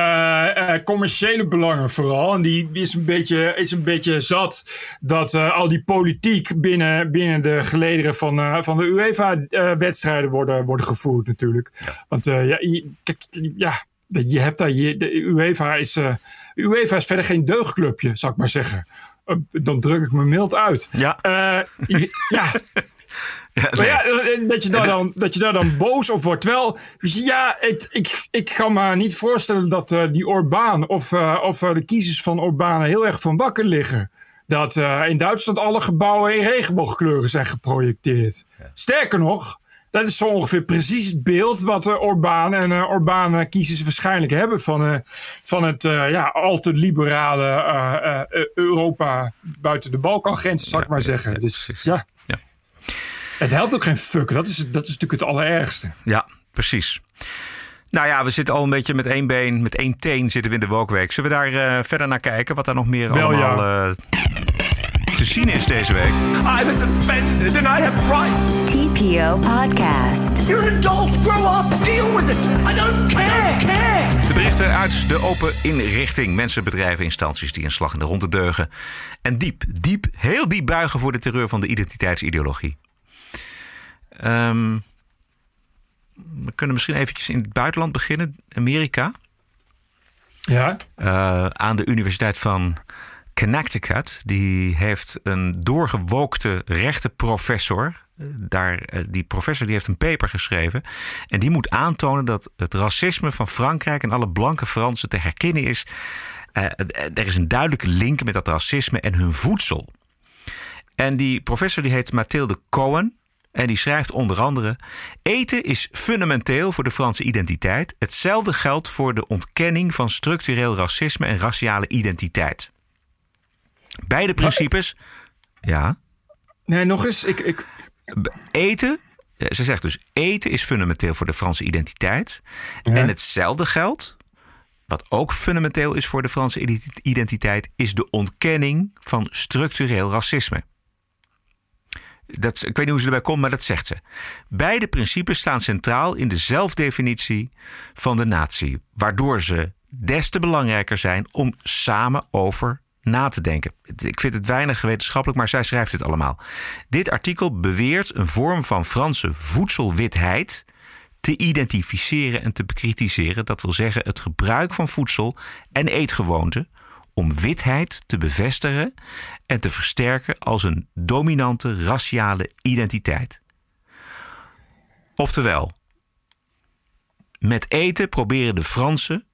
uh, commerciële belangen vooral. En die is een beetje, is een beetje zat dat uh, al die politiek binnen, binnen de gelederen van, van de UEFA-wedstrijden worden, worden gevoerd, natuurlijk. Want ja, je, kijk, ja, je hebt daar. Je, de UEFA is, UEFA is verder geen deugdclubje, zou ik maar zeggen dan druk ik me mild uit. Ja. Uh, ja. Ja, nee. ja, dat, je daar dan, dat je daar dan boos op wordt. Terwijl, ja, het, ik, ik kan me niet voorstellen dat uh, die Orbaan of, uh, of de kiezers van Orbán heel erg van wakker liggen. Dat in Duitsland alle gebouwen in regenboogkleuren zijn geprojecteerd. Ja. Sterker nog, dat is zo ongeveer precies het beeld wat uh, Orbán en uh, Orbán kiezers waarschijnlijk hebben van, uh, van het ja, al te liberale Europa buiten de Balkangrenzen, zal ik maar zeggen. Dus ja. ja. Het helpt ook geen fuck. Dat is, dat is natuurlijk het allerergste. Ja, precies. Nou ja, we zitten al een beetje met één been, met één teen zitten we in de wolkweek. Zullen we daar verder naar kijken? Wat daar nog meer Wel, allemaal. Te zien is deze week. I was offended and I have rights. TPO Podcast. You're an adult. Grow up. Deal with it. I don't care. I don't care. De berichten uit de open inrichting. Mensen, bedrijven, instanties die een slag in de ronde deugen. En diep, diep, heel diep buigen voor de terreur van de identiteitsideologie. Um, we kunnen misschien eventjes in het buitenland beginnen. Amerika. Ja. Uh, aan de Universiteit van Connecticut. Die heeft een doorgewookte rechtenprofessor. Daar, die professor die heeft een paper geschreven. En die moet aantonen dat het racisme van Frankrijk en alle blanke Fransen te herkennen is. Uh, er is een duidelijke link met dat racisme en hun voedsel. En die professor die heet Mathilde Cohen. En die schrijft onder andere: Eten is fundamenteel voor de Franse identiteit. Hetzelfde geldt voor de ontkenning van structureel racisme en raciale identiteit. Beide principes. Ja. Nee, nog eens. Ik, ik... Eten. Ze zegt dus: eten is fundamenteel voor de Franse identiteit. Ja. En hetzelfde geldt. Wat ook fundamenteel is voor de Franse identiteit, is de ontkenning van structureel racisme. Dat, ik weet niet hoe ze erbij komt, maar dat zegt ze. Beide principes staan centraal in de zelfdefinitie van de natie, waardoor ze des te belangrijker zijn om samen over na te denken. Ik vind het weinig wetenschappelijk, maar zij schrijft het allemaal. Dit artikel beweert een vorm van Franse voedselwitheid te identificeren en te bekritiseren. Dat wil zeggen het gebruik van voedsel en eetgewoonten om witheid te bevestigen en te versterken als een dominante raciale identiteit. Oftewel, met eten proberen de Fransen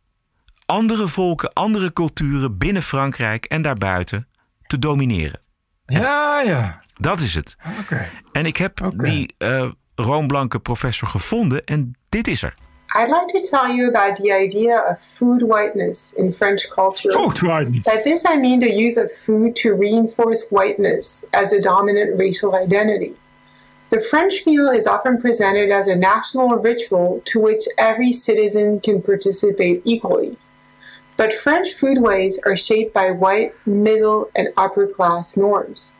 andere volken, andere culturen binnen Frankrijk en daarbuiten te domineren. Ja, ja. Dat is het. Okay. En ik heb okay. die uh, roomblanke professor gevonden en dit is er. I'd like to tell you about the idea of food whiteness in French culture. Food whiteness. By this I mean the use of food to reinforce whiteness as a dominant racial identity. The French meal is often presented as a national ritual to which every citizen can participate equally. But French foodways are shaped by white, middle, and upper class norms.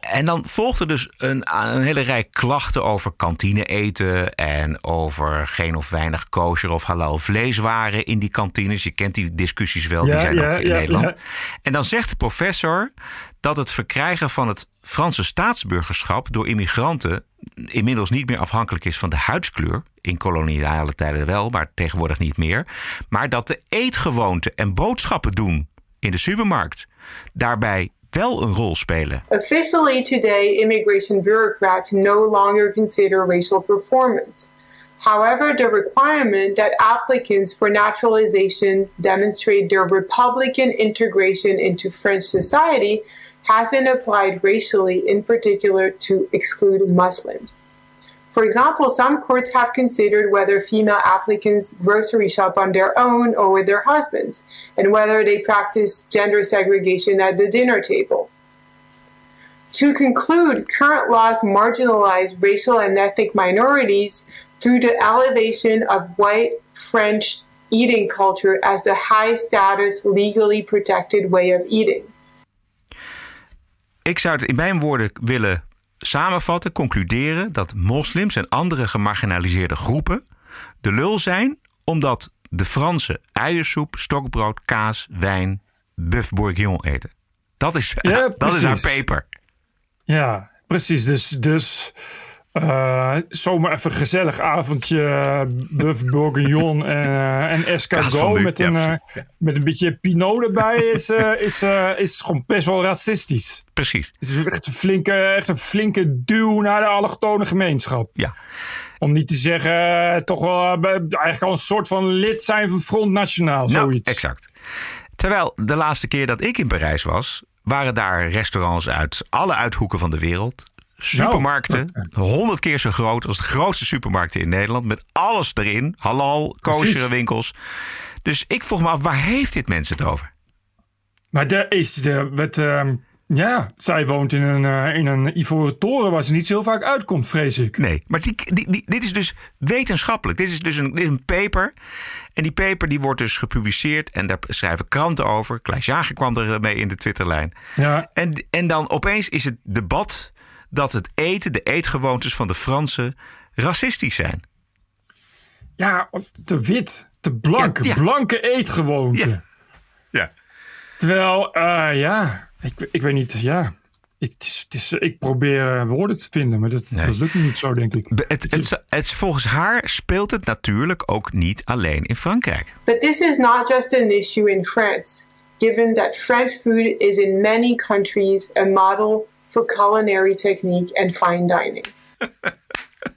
En dan volgde dus een, een hele rij klachten over kantine eten en over geen of weinig kosher of halal vleeswaren in die kantines. Je kent die discussies wel, die Ja, zijn ja, ook in ja, Nederland. ja. En dan zegt de professor dat het verkrijgen van het Franse staatsburgerschap door immigranten inmiddels niet meer afhankelijk is van de huidskleur. In koloniale tijden wel, maar tegenwoordig niet meer. Maar dat de eetgewoonten en boodschappen doen in de supermarkt daarbij wel een rol spelen. Officially today, immigration bureaucrats no longer consider racial performance. However, the requirement that applicants for naturalization demonstrate their Republican integration into French society has been applied racially, in particular to exclude Muslims. For example, some courts have considered whether female applicants grocery shop on their own or with their husbands, and whether they practice gender segregation at the dinner table. To conclude, current laws marginalize racial and ethnic minorities through the elevation of white French eating culture as the high status, legally protected way of eating. Ik zou het in mijn woorden willen samenvatten, concluderen dat moslims en andere gemarginaliseerde groepen de lul zijn omdat de Fransen uiensoep, stokbrood, kaas, wijn, bœuf bourguignon eten. Dat is, Ja, dat is haar peper. Ja, precies. Dus, dus eh, zomaar even een gezellig avondje eh, bœuf bourguignon en, eh, en escargot met, een, met een beetje pinot erbij is, is, is gewoon best wel racistisch. Precies. Het is echt een flinke, echt een flinke duw naar de allochtone gemeenschap. Ja. Om niet te zeggen, toch wel eigenlijk al een soort van lid zijn van Front Nationaal, Nou, zoiets. exact. Terwijl de laatste keer dat ik in Parijs was, waren daar restaurants uit alle uithoeken van de wereld. Supermarkten, honderd keer zo groot als de grootste supermarkten in Nederland. Met alles erin. Halal, kosher winkels. Dus ik vroeg me af, waar heeft dit mensen het over? Maar er is de, ehm, ja, zij woont in een, eh, in een ivoren toren waar ze niet zo heel vaak uitkomt, vrees ik. Nee, maar die, die, die- dit is dus wetenschappelijk. Dit is dus een, dit is een paper. En die paper die wordt dus gepubliceerd. En daar schrijven kranten over. Klaas Jager kwam er mee in de Twitterlijn. Ja. En, en dan opeens is het debat dat het eten, de eetgewoontes van de Fransen racistisch zijn. Ja, te wit, te blank, Ja, ja. blanke eetgewoonten. Ja. Terwijl, eh, ja, ik, ik weet niet, ja. Ik, het is, het is, ik probeer eh, woorden te vinden, maar dat, Nee. dat lukt niet zo, denk ik. Het, het, het, volgens haar speelt het natuurlijk ook niet alleen in Frankrijk. But this is not just an issue in France, given that French food is in many countries a model for culinary technique and fine dining.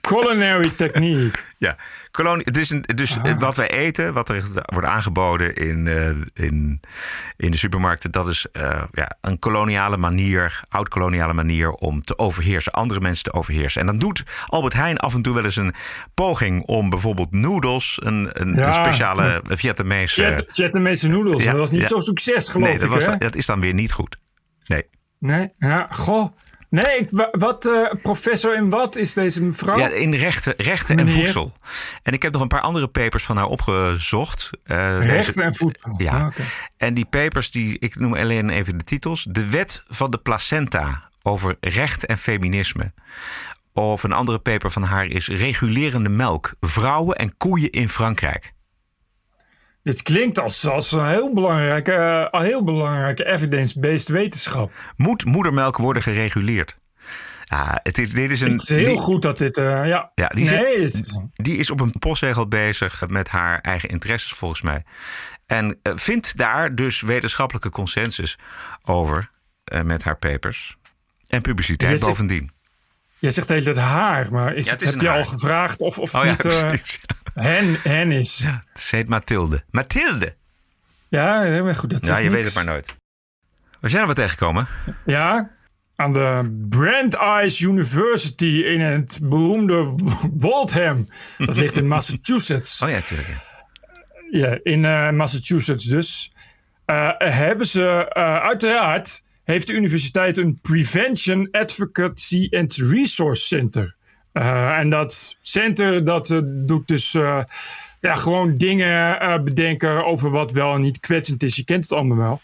Culinary technique. Ja, kolonie, het is een, dus wat wij eten, wat er wordt aangeboden in, eh, in, in de supermarkten, dat is eh, ja, een koloniale manier, oud-koloniale manier om te overheersen, andere mensen te overheersen. En dan doet Albert Heijn af en toe wel eens een poging om bijvoorbeeld noedels, een, een, Ja. een speciale Vietnamese. Viet- Vietnamese noedels, Ja, dat was niet ja. zo'n succes, geloof nee, dat, ik, was, hè? dat is dan weer niet goed. Nee. Nee, ja, goh. Nee, ik, wa- wat, eh, professor in wat is deze mevrouw? Ja, in rechten, rechten en voedsel. En ik heb nog een paar andere papers van haar opgezocht. Eh, Rechten en voedsel. Ja. Ah. En die papers, die, ik noem alleen even de titels. De wet van de placenta over recht en feminisme. Of een andere paper van haar is regulerende melk. Vrouwen en koeien in Frankrijk. Dit klinkt als, als een heel belangrijke, eh, heel belangrijke evidence-based wetenschap. Moet moedermelk worden gereguleerd? Ja, het is, dit is een. Het is heel die- goed dat dit, eh, ja. Ja, die, nee, zit- die is op een postzegel bezig met haar eigen interesses volgens mij. En eh, vindt daar dus wetenschappelijke consensus over met haar papers. En publiciteit Jij zegt- bovendien. Jij zegt de hele tijd haar, maar is Ja, het, het is heb je haar. al gevraagd of, of Oh niet. Hen, hen is? Ja, Ze heet Mathilde. Mathilde! ja maar goed. Dat Ja, je weet het maar nooit. We zijn er wat tegengekomen. Ja, aan de Brandeis University in het beroemde Waltham. Dat ligt in Massachusetts. Oh ja, natuurlijk. ja. Ja, in eh, Massachusetts dus. eh, hebben ze eh, uiteraard heeft de universiteit een Prevention Advocacy and Resource Center. Uh, en dat center dat uh, doet dus uh, ja, gewoon dingen bedenken over wat wel en niet kwetsend is. Je kent het allemaal wel.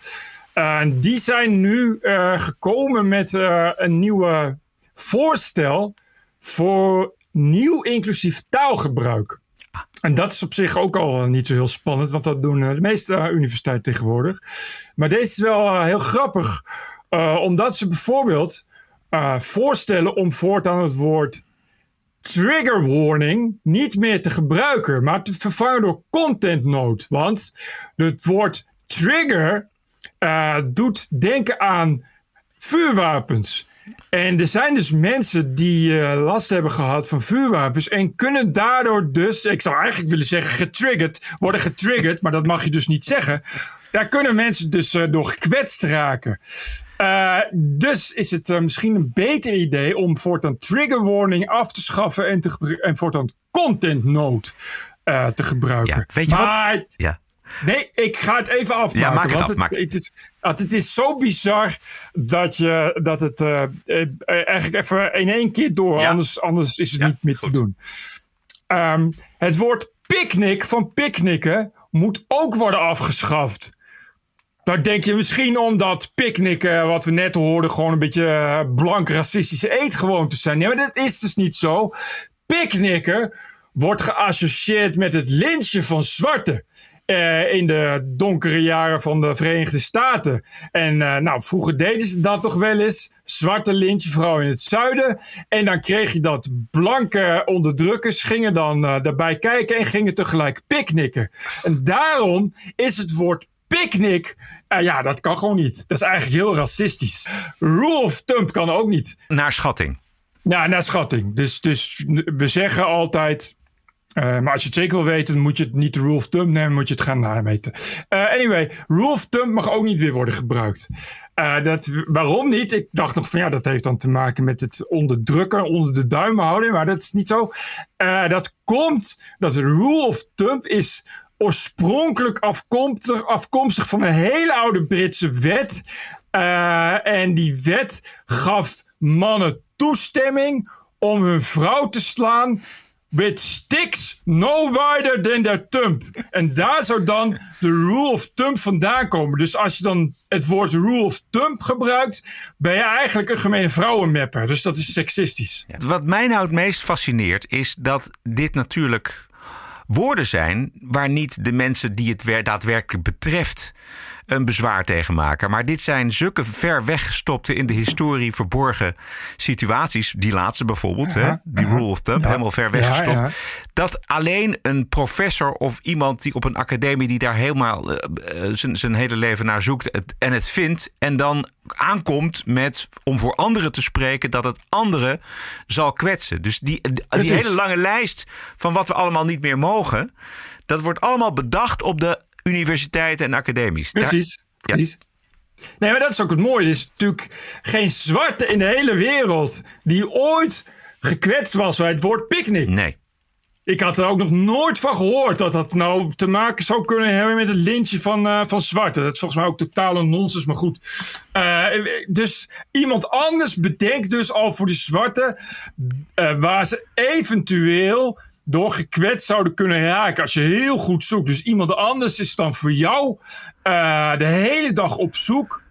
En die zijn nu gekomen met een nieuwe voorstel voor nieuw inclusief taalgebruik. En dat is op zich ook al niet zo heel spannend, want dat doen de meeste universiteiten tegenwoordig. Maar deze is wel heel grappig, omdat ze bijvoorbeeld voorstellen om voortaan het woord trigger warning niet meer te gebruiken, maar te vervangen door content note. Want het woord trigger uh, doet denken aan vuurwapens. En er zijn dus mensen die uh, last hebben gehad van vuurwapens en kunnen daardoor dus, ik zou eigenlijk willen zeggen getriggerd, worden getriggerd, maar dat mag je dus niet zeggen. Daar kunnen mensen dus uh, door gekwetst raken. Uh, dus is het uh, misschien een beter idee om voortaan trigger warning af te schaffen en, te en voortaan content note te gebruiken. Ja, weet je maar, wat? Ja. Nee, ik ga het even afmaken. Ja, maak het want af, het, is, het is zo bizar dat, je, dat het eigenlijk even in één keer door, Ja. anders, anders is het Ja, niet meer te doen. Ehm, het woord picknick van picknicken moet ook worden afgeschaft. Nou denk je misschien omdat picknicken, wat we net hoorden, gewoon een beetje eh, blank racistische eetgewoontes zijn. Nee, maar dat is dus niet zo. Picknicken wordt geassocieerd met het lynchen van zwarten. eh, in de donkere jaren van de Verenigde Staten. En eh, nou, vroeger deden ze dat toch wel eens. Zwarte lintje, vooral in het zuiden. En dan kreeg je dat blanke onderdrukkers gingen dan eh, daarbij kijken en gingen tegelijk picknicken. En daarom is het woord picknick, eh, ja, dat kan gewoon niet. Dat is eigenlijk heel racistisch. Rule of thumb kan ook niet. Naar schatting. Nou, naar schatting. Dus, dus we zeggen altijd. eh, maar als je het zeker wil weten, moet je het niet de rule of thumb nemen, moet je het gaan nameten. Eh, anyway, rule of thumb mag ook niet weer worden gebruikt. Dat, waarom niet? Ik dacht nog van ja, dat heeft dan te maken met het onderdrukken, onder de duim houden, maar dat is niet zo. Dat komt, dat de rule of thumb is oorspronkelijk afkomstig, afkomstig van een hele oude Britse wet. Eh, en die wet gaf mannen toestemming om hun vrouw te slaan with sticks no wider than their thumb. En daar zou dan de rule of thumb vandaan komen. Dus als je dan het woord rule of thumb gebruikt, ben je eigenlijk een gemene vrouwenmapper. Dus dat is seksistisch. Wat mij nou het meest fascineert is dat dit natuurlijk woorden zijn waar niet de mensen die het wer- daadwerkelijk betreft een bezwaar tegen maken. Maar dit zijn zulke ver weggestopte in de historie verborgen situaties. Die laatste bijvoorbeeld, hè? die rule of thumb, helemaal ver weggestopt. Dat alleen een professor of iemand die op een academie die daar helemaal eh, eh, zijn hele leven naar zoekt het, en het vindt. En dan aankomt met om voor anderen te spreken dat het anderen zal kwetsen. Dus die, die, die Precies. hele lange lijst van wat we allemaal niet meer mogen. Dat wordt allemaal bedacht op de universiteiten en academies. Daar- Precies. Ja. precies. Nee, maar dat is ook het mooie. Er is natuurlijk geen zwarte in de hele wereld die ooit gekwetst was bij het woord picknick. Nee. Ik had er ook nog nooit van gehoord dat dat nou te maken zou kunnen hebben met het lintje van, eh, van zwarte. Dat is volgens mij ook totale nonsens, maar goed. Eh, dus iemand anders bedenkt dus al voor de zwarte eh, waar ze eventueel door gekwetst zouden kunnen raken als je heel goed zoekt. Dus iemand anders is dan voor jou eh, de hele dag op zoek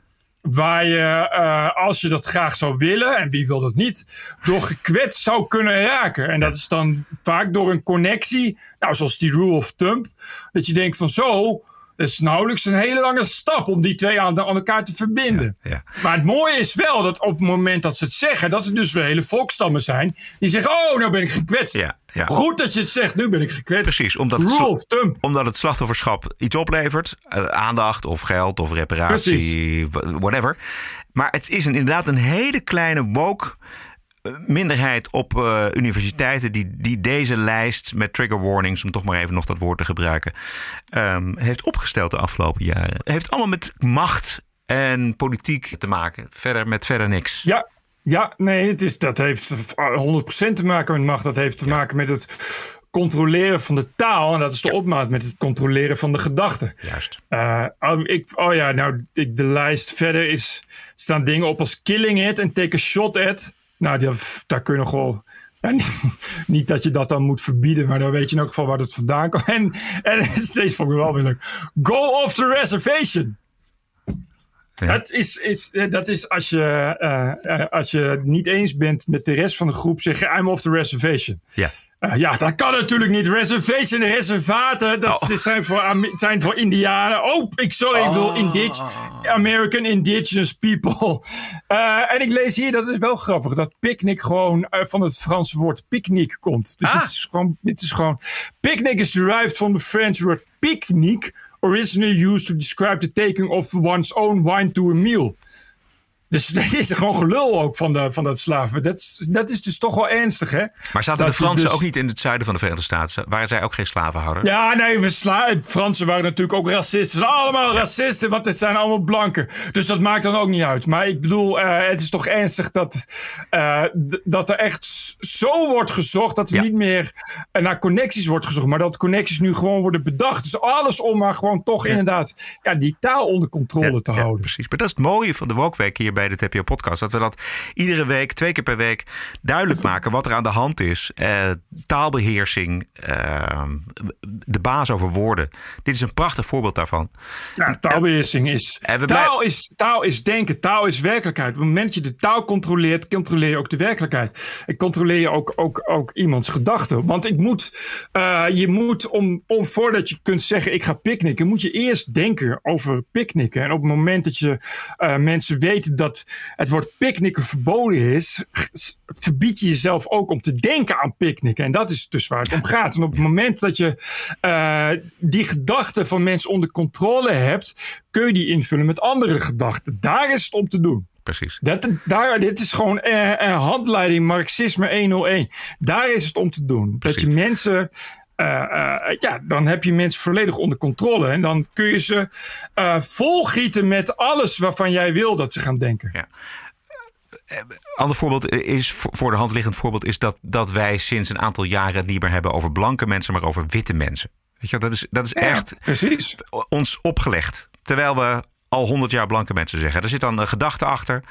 waar je, eh, als je dat graag zou willen, en wie wil dat niet, door gekwetst zou kunnen raken. En dat is dan vaak door een connectie, nou, zoals die rule of thumb, dat je denkt van zo, dat is nauwelijks een hele lange stap om die twee aan, aan elkaar te verbinden. Ja. Maar het mooie is wel dat op het moment dat ze het zeggen, dat er dus weer hele volkstammen zijn die zeggen, oh, nou ben ik gekwetst. Ja, ja. Goed dat je het zegt, nu ben ik gekwetst. Precies, omdat het, omdat het slachtofferschap iets oplevert. eh, aandacht of geld of reparatie, wha- whatever. Maar het is een, inderdaad een hele kleine woke minderheid op eh, universiteiten die, die deze lijst met trigger warnings, om toch maar even nog dat woord te gebruiken, ehm, heeft opgesteld de afgelopen jaren. Heeft allemaal met macht en politiek te maken. Verder met verder niks. Ja, ja nee, het is, dat heeft 100% te maken met macht. Dat heeft te maken met het controleren van de taal. En dat is de opmaat met het controleren van de gedachten. Juist. Uh, oh, ik, oh ja, nou, ik, de lijst verder is, staan dingen op als killing it en take a shot at. Nou, die, daar kun je nog wel... Ja, niet, niet, dat je dat dan moet verbieden, maar dan weet je in elk geval waar het vandaan komt. En, en steeds vond ik wel weer leuk. Go off the reservation. Ja. Dat, is, is, dat is als je, uh, als je niet eens bent met de rest van de groep, zeg je I'm off the reservation. Ja. Uh, ja, dat kan natuurlijk niet. Reservation, reservaten, dat oh. zijn, voor, zijn voor Indianen. Oh, ik, sorry, ik bedoel indig American Indigenous People. Uh, en ik lees hier, dat is wel grappig, dat picnic gewoon uh, van het Franse woord picnic komt. Dus ah. het, is gewoon, het is gewoon... Picnic is derived from the French word picnic, originally used to describe the taking of one's own wine to a meal. Dus dat is gewoon gelul ook van, de, van dat slaven. Dat, dat is dus toch wel ernstig, hè? Maar zaten de Fransen dus... ook niet in het zuiden van de Verenigde Staten? Waren zij ook geen slavenhouder? Ja, nee, we sla... Fransen waren natuurlijk ook racisten. Allemaal racisten, want het zijn allemaal blanken. Dus dat maakt dan ook niet uit. Maar ik bedoel, uh, het is toch ernstig dat, uh, dat er echt zo wordt gezocht... dat er ja. niet meer naar connecties wordt gezocht... maar dat connecties nu gewoon worden bedacht. Dus alles om maar gewoon toch ja. inderdaad ja, die taal onder controle te houden. precies. Maar dat is het mooie van de Wokweek hier bij de TPO podcast. Dat we dat iedere week, twee keer per week duidelijk maken wat er aan de hand is. Uh, taalbeheersing, uh, de baas over woorden. Dit is een prachtig voorbeeld daarvan. Ja, taalbeheersing is, taal is... Taal is denken, taal is werkelijkheid. Op het moment dat je de taal controleert, controleer je ook de werkelijkheid. En controleer je ook, ook, ook iemands gedachten. Want ik moet, uh, je moet, om, om voordat je kunt zeggen ik ga picknicken, moet je eerst denken over picknicken. En op het moment dat je mensen weten dat het woord picknicken verboden is, verbied je jezelf ook om te denken aan picknicken. En dat is dus waar het om gaat. En op het moment dat je uh, die gedachten van mensen onder controle hebt, kun je die invullen met andere gedachten. Daar is het om te doen. Precies. Dat, daar, dit is gewoon uh, uh, handleiding Marxisme 101. Daar is het om te doen. Precies. Dat je mensen uh, uh, ja, dan heb je mensen volledig onder controle. En dan kun je ze uh, volgieten met alles waarvan jij wil dat ze gaan denken. Ja. Ander voorbeeld is, voor de hand liggend voorbeeld, is dat, dat wij sinds een aantal jaren het niet meer hebben over blanke mensen, maar over witte mensen. Weet je, dat is, dat is ja, echt precies. ons opgelegd. Terwijl we al honderd jaar blanke mensen zeggen. Er zit dan een gedachte achter.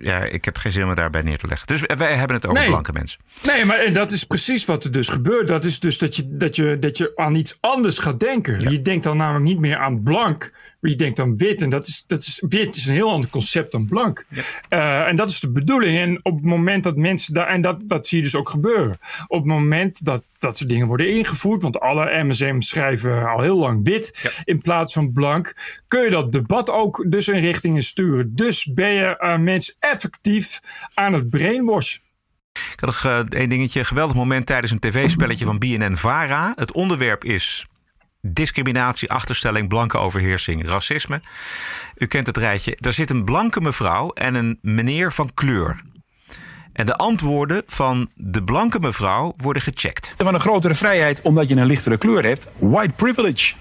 Ja, ik heb geen zin om daarbij neer te leggen. Dus wij hebben het over nee. blanke mensen. Nee, maar dat is precies wat er dus gebeurt. Dat is dus dat je, dat je, dat je aan iets anders gaat denken. Ja. Je denkt dan namelijk niet meer aan blank. Je denkt aan wit. En dat is, dat is, wit is een heel ander concept dan blank. Ja. Uh, en dat is de bedoeling. En op het moment dat mensen daar. En dat, dat zie je dus ook gebeuren. Op het moment dat dat soort dingen worden ingevoerd. Want alle MSM schrijven al heel lang wit ja. in plaats van blank. Kun je dat debat ook dus in richtingen sturen. Dus ben je uh, mensen effectief aan het brainwash. Ik had nog uh, één dingetje. Geweldig moment tijdens een tv-spelletje van BNN-VARA. Het onderwerp is discriminatie, achterstelling, blanke overheersing, racisme. U kent het rijtje. Daar zit een blanke mevrouw en een meneer van kleur. En de antwoorden van de blanke mevrouw worden gecheckt. Van een grotere vrijheid omdat je een lichtere kleur hebt. White privilege.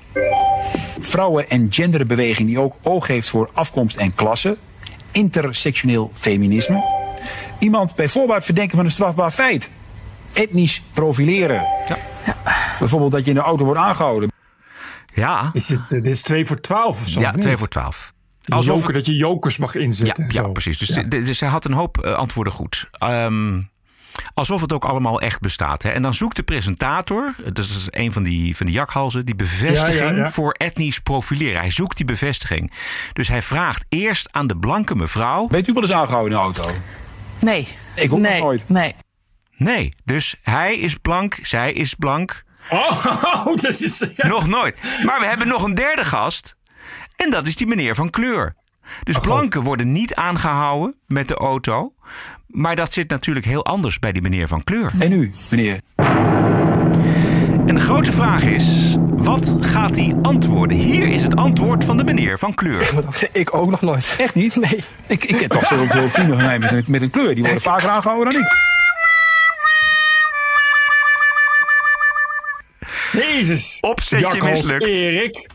Vrouwen- en genderbeweging die ook oog heeft voor afkomst en klasse. Intersectioneel feminisme. Iemand bij voorbaat verdenken van een strafbaar feit. Etnisch profileren. Ja. Bijvoorbeeld dat je in de auto wordt aangehouden. Ja. Is het, dit is 2 voor 12 of zo? Ja, 2 voor 12. Alsof joker, dat je jokers mag inzetten. Ja, ja precies. Dus, ja. dus hij had een hoop uh, antwoorden goed. Um, alsof het ook allemaal echt bestaat. Hè? En dan zoekt de presentator, dat is een van die, van die jakhalzen, die bevestiging ja, ja, voor etnisch profileren. Hij zoekt die bevestiging. Dus hij vraagt eerst aan de blanke mevrouw. Weet u wel eens aangehouden in de auto? Nee. Ik ook nee. nog nooit. Nee. Nee, dus hij is blank, zij is blank. Oh, dat is... Ja. Nog nooit. Maar we hebben nog een derde gast. En dat is die meneer van kleur. Dus oh, blanken worden niet aangehouden met de auto. Maar dat zit natuurlijk heel anders bij die meneer van kleur. En u, meneer? En de grote vraag is, wat gaat hij antwoorden? Hier is het antwoord van de meneer van kleur. Ik ook nog nooit. Echt niet? Nee. Ik, ik ken toch veel, veel vrienden van mij met een, met een kleur. Die worden vaker aangehouden dan ik. Jezus. Opzetje mislukt. Erik.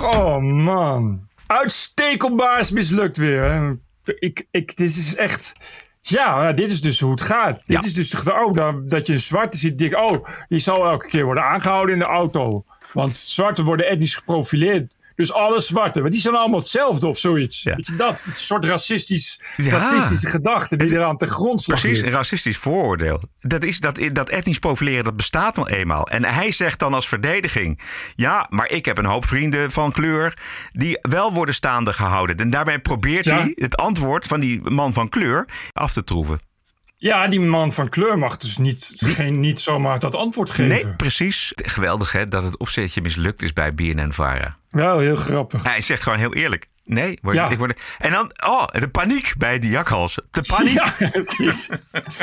Oh man. Uitstekelbaar is mislukt weer. Ik, ik, dit is echt... Ja, dit is dus hoe het gaat. Dit is dus de, oh, dat, dat je een zwarte ziet. Denk, oh, die zal elke keer worden aangehouden in de auto. Want zwarten worden etnisch geprofileerd. Dus alle zwarte, want die zijn allemaal hetzelfde of zoiets. Weet je dat? Een soort racistisch, Ja. racistische gedachte die eraan te grondslag Precies, ligt. een racistisch vooroordeel. Dat, is, dat, dat etnisch profileren, dat bestaat nog eenmaal. En hij zegt dan als verdediging... ja, maar ik heb een hoop vrienden van kleur... die wel worden staande gehouden. En daarbij probeert Ja. hij het antwoord van die man van kleur af te troeven. Ja, die man van kleur mag dus niet, geen, niet zomaar dat antwoord geven. Nee, precies. Geweldig hè, dat het opzetje mislukt is bij BNN-Vara. Wel heel grappig. Hij zegt gewoon heel eerlijk... Nee, word, Ja. ik word, en dan, oh, de paniek bij die jakhalsen. De paniek. Ja, precies.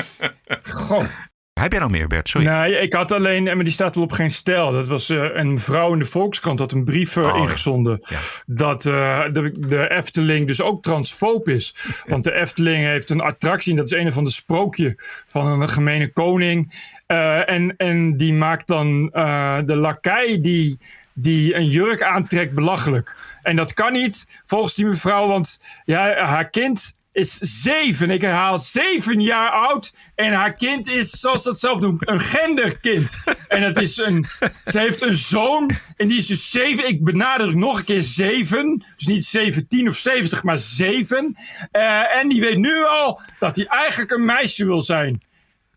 God. Heb jij nog meer, Bert? Sorry. Nee, ik had alleen, maar die staat wel op geen stijl. Dat was eh, een vrouw in de Volkskrant had een brief eh, Oh, ja. ingezonden. Dat eh, de, de Efteling dus ook transfoob is. Want de Efteling heeft een attractie. En dat is een van de sprookje van een gemene koning. Eh, en, en die maakt dan eh, de lakai die, die een jurk aantrekt belachelijk. En dat kan niet volgens die mevrouw. Want ja, haar kind is zeven. Ik herhaal zeven jaar oud. En haar kind is, zoals ze dat zelf doen, een genderkind. En het is een, ze heeft een zoon. En die is dus zeven. Ik benadruk nog een keer zeven. Dus niet 17 of 70, maar zeven. Eh, en die weet nu al dat hij eigenlijk een meisje wil zijn.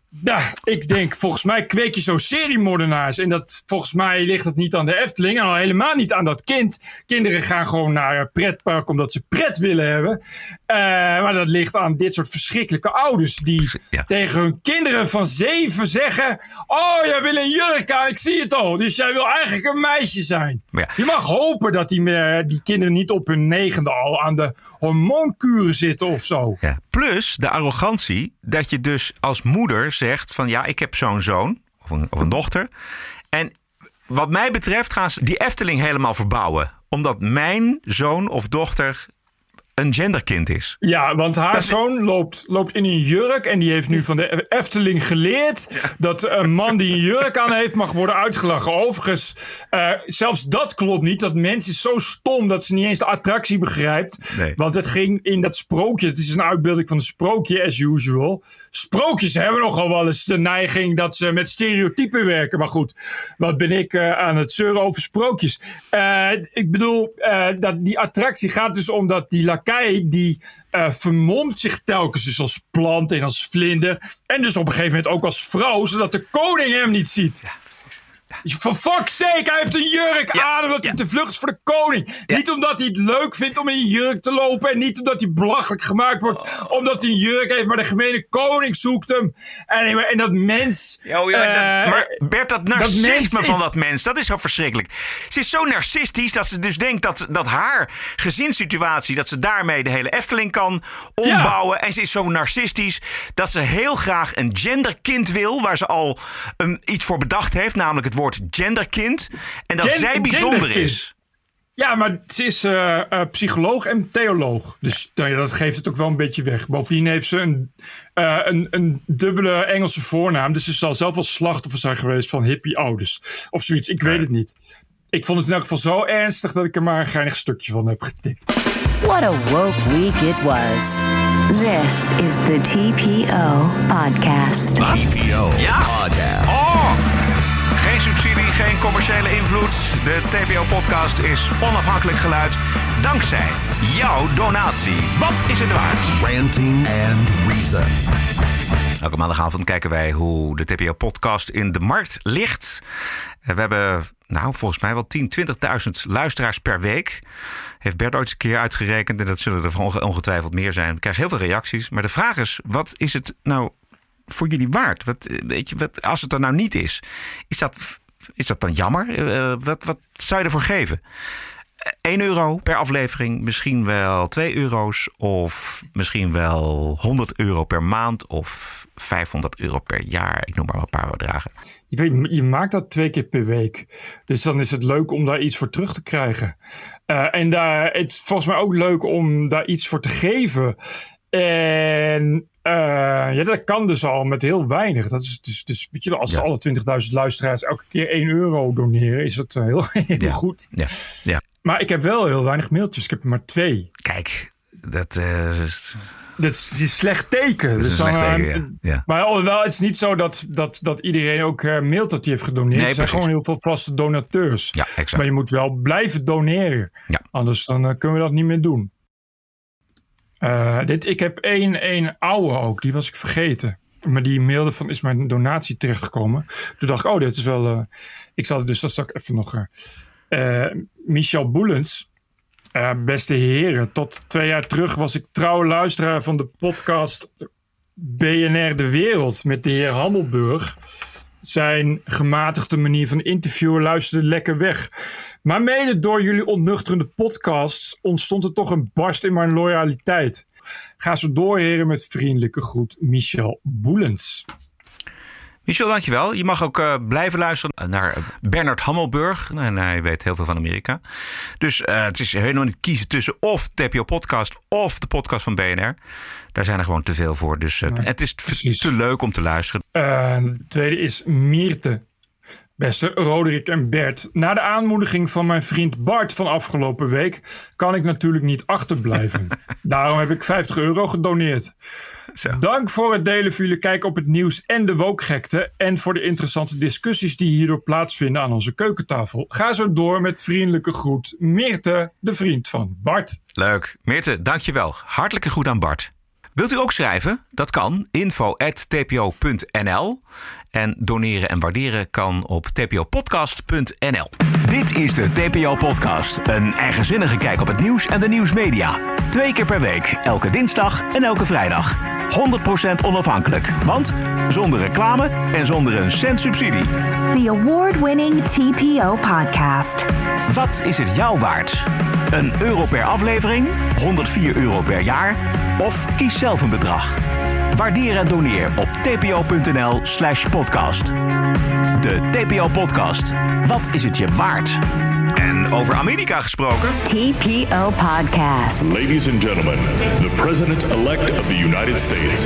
Nou, ik denk, volgens mij kweek je zo seriemoordenaars. En dat, volgens mij ligt het niet aan de Efteling. En al helemaal niet aan dat kind. Kinderen gaan gewoon naar een pretpark omdat ze pret willen hebben. Eh, maar dat ligt aan dit soort verschrikkelijke ouders. Die tegen hun kinderen van zeven zeggen... Oh, jij wil een jurk aan, ik zie het al. Dus jij wil eigenlijk een meisje zijn. Je mag hopen dat die, meer, die kinderen niet op hun negende al aan de hormoonkuren zitten of zo. Ja. Plus de arrogantie dat je dus als moeder zegt van ja, ik heb zo'n zoon of een, of een dochter. En wat mij betreft gaan ze die Efteling helemaal verbouwen. Omdat mijn zoon of dochter een genderkind is. Ja, want haar zoon loopt, loopt in een jurk. En die heeft nu van de Efteling geleerd. dat een man die een jurk aan heeft mag worden uitgelachen. Overigens, eh, zelfs dat klopt niet. Dat mens is zo stom dat ze niet eens de attractie begrijpt. Nee. Want het ging in dat sprookje. Het is een uitbeelding van een sprookje, as usual. Sprookjes hebben nogal wel eens de neiging dat ze met stereotypen werken. Maar goed, wat ben ik eh, aan het zeuren over sprookjes? Eh, ik bedoel, dat die attractie gaat dus om dat die die eh, vermomt zich telkens dus als plant en als vlinder. En dus op een gegeven moment ook als vrouw, zodat de koning hem niet ziet. For fuck's sake, hij heeft een jurk aan omdat hij te vlug is voor de koning. Niet omdat hij het leuk vindt om in een jurk te lopen. En niet omdat hij belachelijk gemaakt wordt omdat hij een jurk heeft. Maar de gemene koning zoekt hem. En, en dat mens... Oh ja, dat- eh, maar Bert, dat mens narcisme van is- dat mens, dat is zo verschrikkelijk. Ze is zo narcistisch dat ze dus denkt dat, dat haar gezinssituatie, dat ze daarmee de hele Efteling kan ombouwen. En ze is zo narcistisch dat ze heel graag een genderkind wil, waar ze al een, iets voor bedacht heeft, namelijk het woord genderkind. En dat Gen- zij bijzonder genderkind. is. Ja, maar ze is eh, eh, psycholoog en theoloog. Dus nou ja, dat geeft het ook wel een beetje weg. Bovendien heeft ze een, eh, een, een dubbele Engelse voornaam. Dus ze zal zelf wel slachtoffer zijn geweest van hippie-ouders. Of zoiets, ik weet het niet. Ik vond het in elk geval zo ernstig dat ik er maar een geinig stukje van heb getikt. What a woke week it was. This is the TPO podcast. TPO ja. Oh! Geen subsidie, geen commerciële invloed. De TPO-podcast is onafhankelijk geluid dankzij jouw donatie. Wat is het waard? Ranting and Reason. Elke maandagavond kijken wij hoe de TPO-podcast in de markt ligt. We hebben, nou, volgens mij wel 10, 20.000 luisteraars per week. Heeft Bert ooit een keer uitgerekend. En dat zullen er onge- ongetwijfeld meer zijn. We krijgen heel veel reacties. Maar de vraag is, wat is het nou voor jullie waard? Wat, eh, weet je, wat, als het er nou niet is, is dat, is dat dan jammer? Eh, eh, wat, wat zou je ervoor geven? 1 euro per aflevering, misschien wel 2 euro's of misschien wel 100 euro per maand of 500 euro per jaar. Ik noem maar een paar bedragen. Je, weet, je maakt dat twee keer per week. Dus dan is het leuk om daar iets voor terug te krijgen. En daar, het is volgens mij ook leuk om daar iets voor te geven. En eh, ja, dat kan dus al met heel weinig. Dat is dus, dus weet je, als Ja. alle 20.000 luisteraars elke keer 1 euro doneren, is het eh, heel, heel Ja. goed. Ja, ja. Maar ik heb wel heel weinig mailtjes. Ik heb er maar twee. Kijk, dat, eh, is- Dat is een slecht teken. Dat is Dus een slecht dan, teken, ja. Ja. Maar alhoewel, het is niet zo dat, dat, dat iedereen ook mailt dat hij heeft gedoneerd. Nee, er zijn gewoon heel veel vaste donateurs. Ja, exact. Maar je moet wel blijven doneren. Ja. Anders dan, kunnen we dat niet meer doen. Eh, dit, ik heb één, één oude ook, die was ik vergeten. Maar die mailde van, is mijn donatie terechtgekomen. Toen dacht ik, oh, dit is wel... eh, ik zal het dus, dat zal ik even nog... eh, Michel Boelens. Beste heren, tot twee jaar terug was ik trouw luisteraar van de podcast BNR De Wereld met de heer Hammelburg. Zijn gematigde manier van interviewen luisterde lekker weg. Maar mede door jullie ontnuchterende podcasts ontstond er toch een barst in mijn loyaliteit. Ga zo door, heren, met vriendelijke groet, Michel Boelens. Michel, dankjewel. Je mag ook eh, blijven luisteren naar Bernard Hammelburg. En hij weet heel veel van Amerika. Dus eh, het is helemaal niet kiezen tussen of TPO Podcast of de podcast van BNR. Daar zijn er gewoon te veel voor. Dus eh, het is te, te leuk om te luisteren. Eh, de tweede is Mierte. Beste Roderick en Bert, na de aanmoediging van mijn vriend Bart van afgelopen week kan ik natuurlijk niet achterblijven. Daarom heb ik 50 euro gedoneerd. Dank voor het delen van jullie kijk op het nieuws en de wookgekte en voor de interessante discussies die hierdoor plaatsvinden aan onze keukentafel. Ga zo door met vriendelijke groet, Meerte, de vriend van Bart. Leuk. Meerte, dankjewel. Hartelijke groet aan Bart. Wilt u ook schrijven? Dat kan. info.tpo.nl En doneren en waarderen kan op tpopodcast.nl. Dit is de TPO Podcast. Een eigenzinnige kijk op het nieuws en de nieuwsmedia. Twee keer per week, elke dinsdag en elke vrijdag. 100% onafhankelijk, want zonder reclame en zonder een cent subsidie. The award-winning TPO podcast. Wat is het jou waard? Een euro per aflevering? 104 euro per jaar? Of kies zelf een bedrag. Waardeer en doneer op tpo.nl slash podcast. De TPO Podcast. Wat is het je waard? En over Amerika gesproken. TPO Podcast. Ladies and gentlemen, the president-elect of the United States.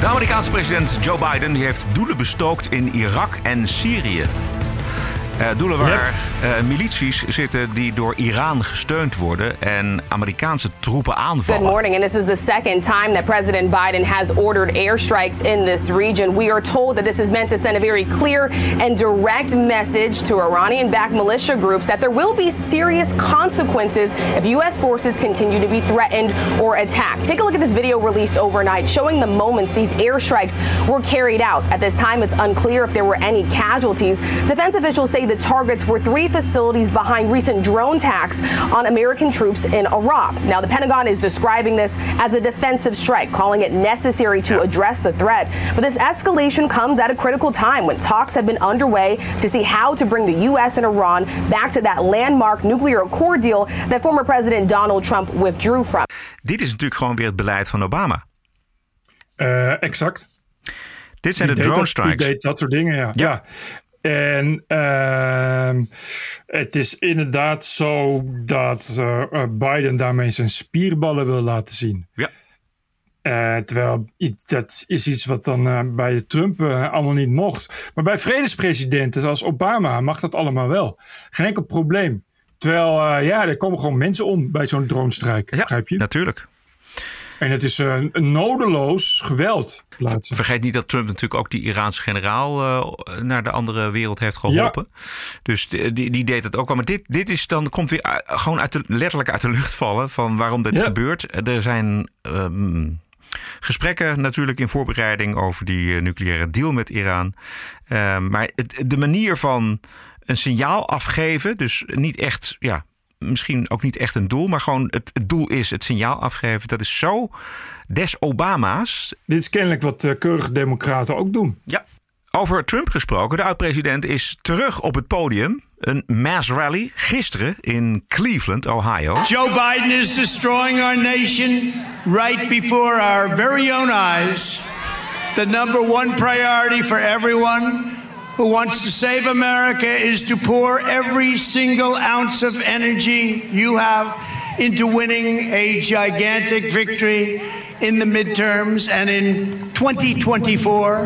De Amerikaanse president Joe Biden heeft doelen bestookt in Irak en Syrië. Eh, doelen waar eh, milities zitten die door Iran gesteund worden en Amerikaanse troepen Good morning, and this is the second time that President Biden has ordered airstrikes in this region. We are told that this is meant to send a very clear and direct message to Iranian backed militia groups that there will be serious consequences if U.S. forces continue to be threatened or attacked. Take a look at this video released overnight showing the moments these airstrikes were carried out. At this time, it's unclear if there were any casualties. Defense officials say the targets were three facilities behind recent drone attacks on American troops in Iraq. Now, the Pentagon is describing this as a defensive strike, calling it necessary to address the threat. But this escalation comes at a critical time when talks have been underway to see how to bring the U.S. and Iran back to that landmark nuclear accord deal that former President Donald Trump withdrew from. Dit is natuurlijk gewoon weer het beleid van Obama. Eh, exact. Dit zijn Die de deed drone dat- die strikes. deed dat soort dingen, ja. ja. En ehm, het is inderdaad zo dat eh, eh, Biden daarmee zijn spierballen wil laten zien. Ja. Eh, terwijl dat is iets wat dan bij Trump allemaal niet mocht. Maar bij vredespresidenten zoals Obama mag dat allemaal wel. Geen enkel probleem. Terwijl, ja, er komen gewoon mensen om bij zo'n dronestrijk. begrijp je? Natuurlijk. En het is eh, een nodeloos geweld plaatsen. Vergeet niet dat Trump natuurlijk ook die Iraanse generaal eh, naar de andere wereld heeft geholpen. Dus die, die, deed het ook al. Maar dit, dit is dan, komt weer uit- gewoon uit de, letterlijk uit de lucht vallen van waarom dit Ja. gebeurt. Er zijn ehm, gesprekken natuurlijk in voorbereiding over die eh, nucleaire deal met Iran. Ehm, maar het, de manier van een signaal afgeven, dus niet echt, ja, misschien ook niet echt een doel, maar gewoon het, het doel is het signaal afgeven. Dat is zo des Obama's. Dit is kennelijk wat eh, keurige democraten ook doen. Ja. Over Trump gesproken. De oud-president is terug op het podium. Een mass rally gisteren in Cleveland, Ohio. Joe Biden is destroying our nation right before our very own eyes. the number one priority for everyone who wants to save America is to pour every single ounce of energy you have into winning a gigantic victory in the midterms and in 2024.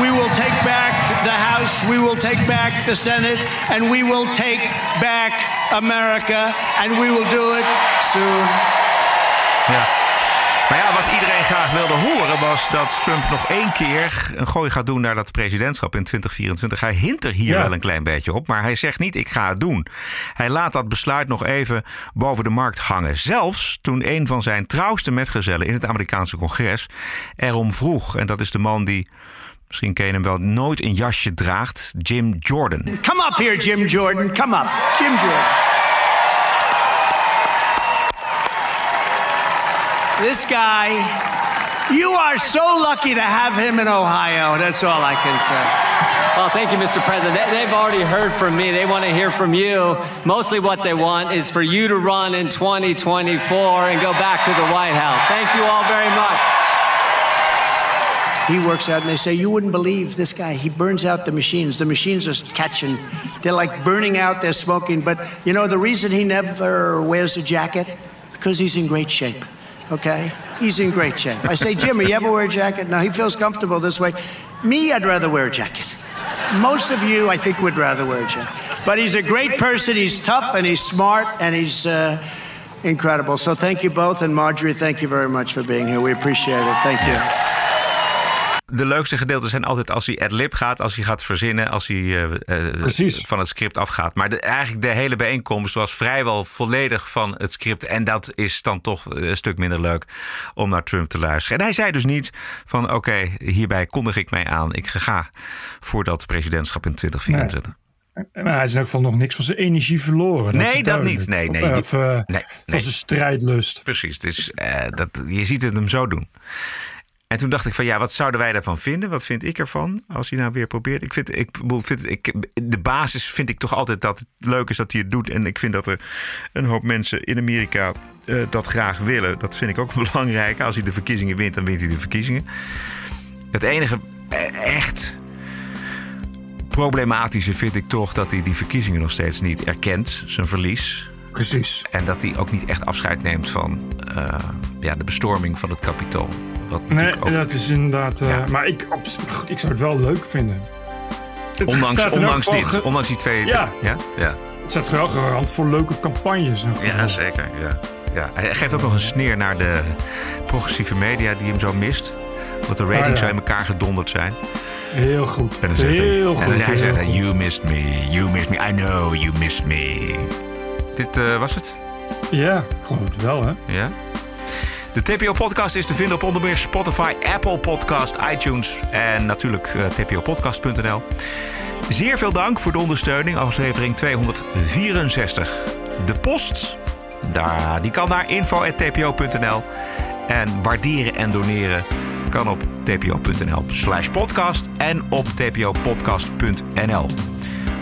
We will take back the House, we will take back the Senate, and we will take back America, and we will do it soon. Ja. Maar ja, wat iedereen graag wilde horen was dat Trump nog één keer een gooi gaat doen naar dat presidentschap in 2024. Hij hint er hier Ja. wel een klein beetje op, maar hij zegt niet ik ga het doen. Hij laat dat besluit nog even boven de markt hangen. Zelfs toen een van zijn trouwste metgezellen in het Amerikaanse congres erom vroeg. En dat is de man die, misschien ken je hem wel, nooit een jasje draagt. Jim Jordan. Come up here, Jim Jordan. Come up. Jim Jordan. This guy, you are so lucky to have him in Ohio. That's all I can say. Well, thank you, Mr. President. They- They've already heard from me. They want to hear from you. Mostly what they want is for you to run in 2024 and go back to the White House. Thank you all very much. He works out, and they say, You wouldn't believe this guy. He burns out the machines. The machines are catching, they're like burning out, they're smoking. But you know, the reason he never wears a jacket? Because he's in great shape, okay? He's in great shape. I say, Jimmy, you ever wear a jacket? No, he feels comfortable this way. Me, I'd rather wear a jacket. Most of you, I think, would rather wear a jacket. But he's a great person. He's tough and he's smart and he's uh, incredible. So thank you both. And Marjorie, thank you very much for being here. We appreciate it. Thank you. De leukste gedeelten zijn altijd als hij ad-lib gaat, als hij gaat verzinnen, als hij eh, eh, van het script afgaat. Maar de, eigenlijk de hele bijeenkomst was vrijwel volledig van het script. En dat is dan toch een stuk minder leuk om naar Trump te luisteren. En hij zei dus niet van oké, hierbij kondig ik mij aan. Ik ga voor dat presidentschap in 2024. Maar hij is in elk geval nog niks van zijn energie verloren. Nee, dat niet. Nee, nee. Of, eh, Nee, Van zijn strijdlust. Precies. Dus eh, dat, je ziet het hem zo doen. En toen dacht ik van ja, wat zouden wij daarvan vinden? Wat vind ik ervan als hij nou weer probeert? Ik vind, ik, vind ik, de basis vind ik toch altijd dat het leuk is dat hij het doet. En ik vind dat er een hoop mensen in Amerika eh, dat graag willen. Dat vind ik ook belangrijk. Als hij de verkiezingen wint, dan wint hij de verkiezingen. Het enige eh, echt problematische vind ik toch dat hij die verkiezingen nog steeds niet erkent, zijn verlies. Precies. En dat hij ook niet echt afscheid neemt van eh, ja, de bestorming van het kapitool. Wat Nee, ook- dat is inderdaad... eh, Maar ik, op, ik zou het wel leuk vinden. Het ondanks ondanks dit, ge- ondanks die twee. Ja. ja, ja. Het staat wel garant voor leuke campagnes. Ja, zeker. Ja. Ja. Hij geeft ook nog een sneer naar de progressieve media die hem zo mist. Dat de ratings Ah, ja. zo in elkaar gedonderd zijn. Heel goed. En dan zegt Heel hij, goed. En hij zegt, goed. you missed me, you missed me, I know you missed me. Dit eh, was het? Ja, ik geloof het wel, hè? Ja. De TPO-podcast is te vinden op onder meer Spotify, Apple Podcast, iTunes en natuurlijk eh, tpopodcast.nl. Zeer veel dank voor de ondersteuning, aflevering 264. De post, daar, die kan naar info.tpo.nl. En waarderen en doneren kan op tpo.nl slash podcast en op tpopodcast.nl.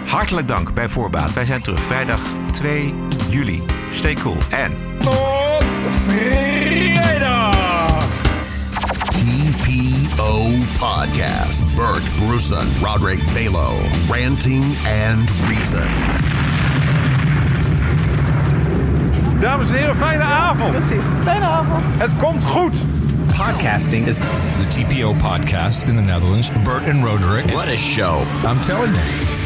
Hartelijk dank bij voorbaat. Wij zijn terug vrijdag 2 juli. Stay cool en... Tot vrijdag! TPO Podcast. Bert Bruson, Roderick Balo. Ranting and Reason. Dames en heren, fijne avond. Precies, fijne avond. Het komt goed. Podcasting is the TPO podcast in the Netherlands. Bert and Roderick. What a show. I'm telling you.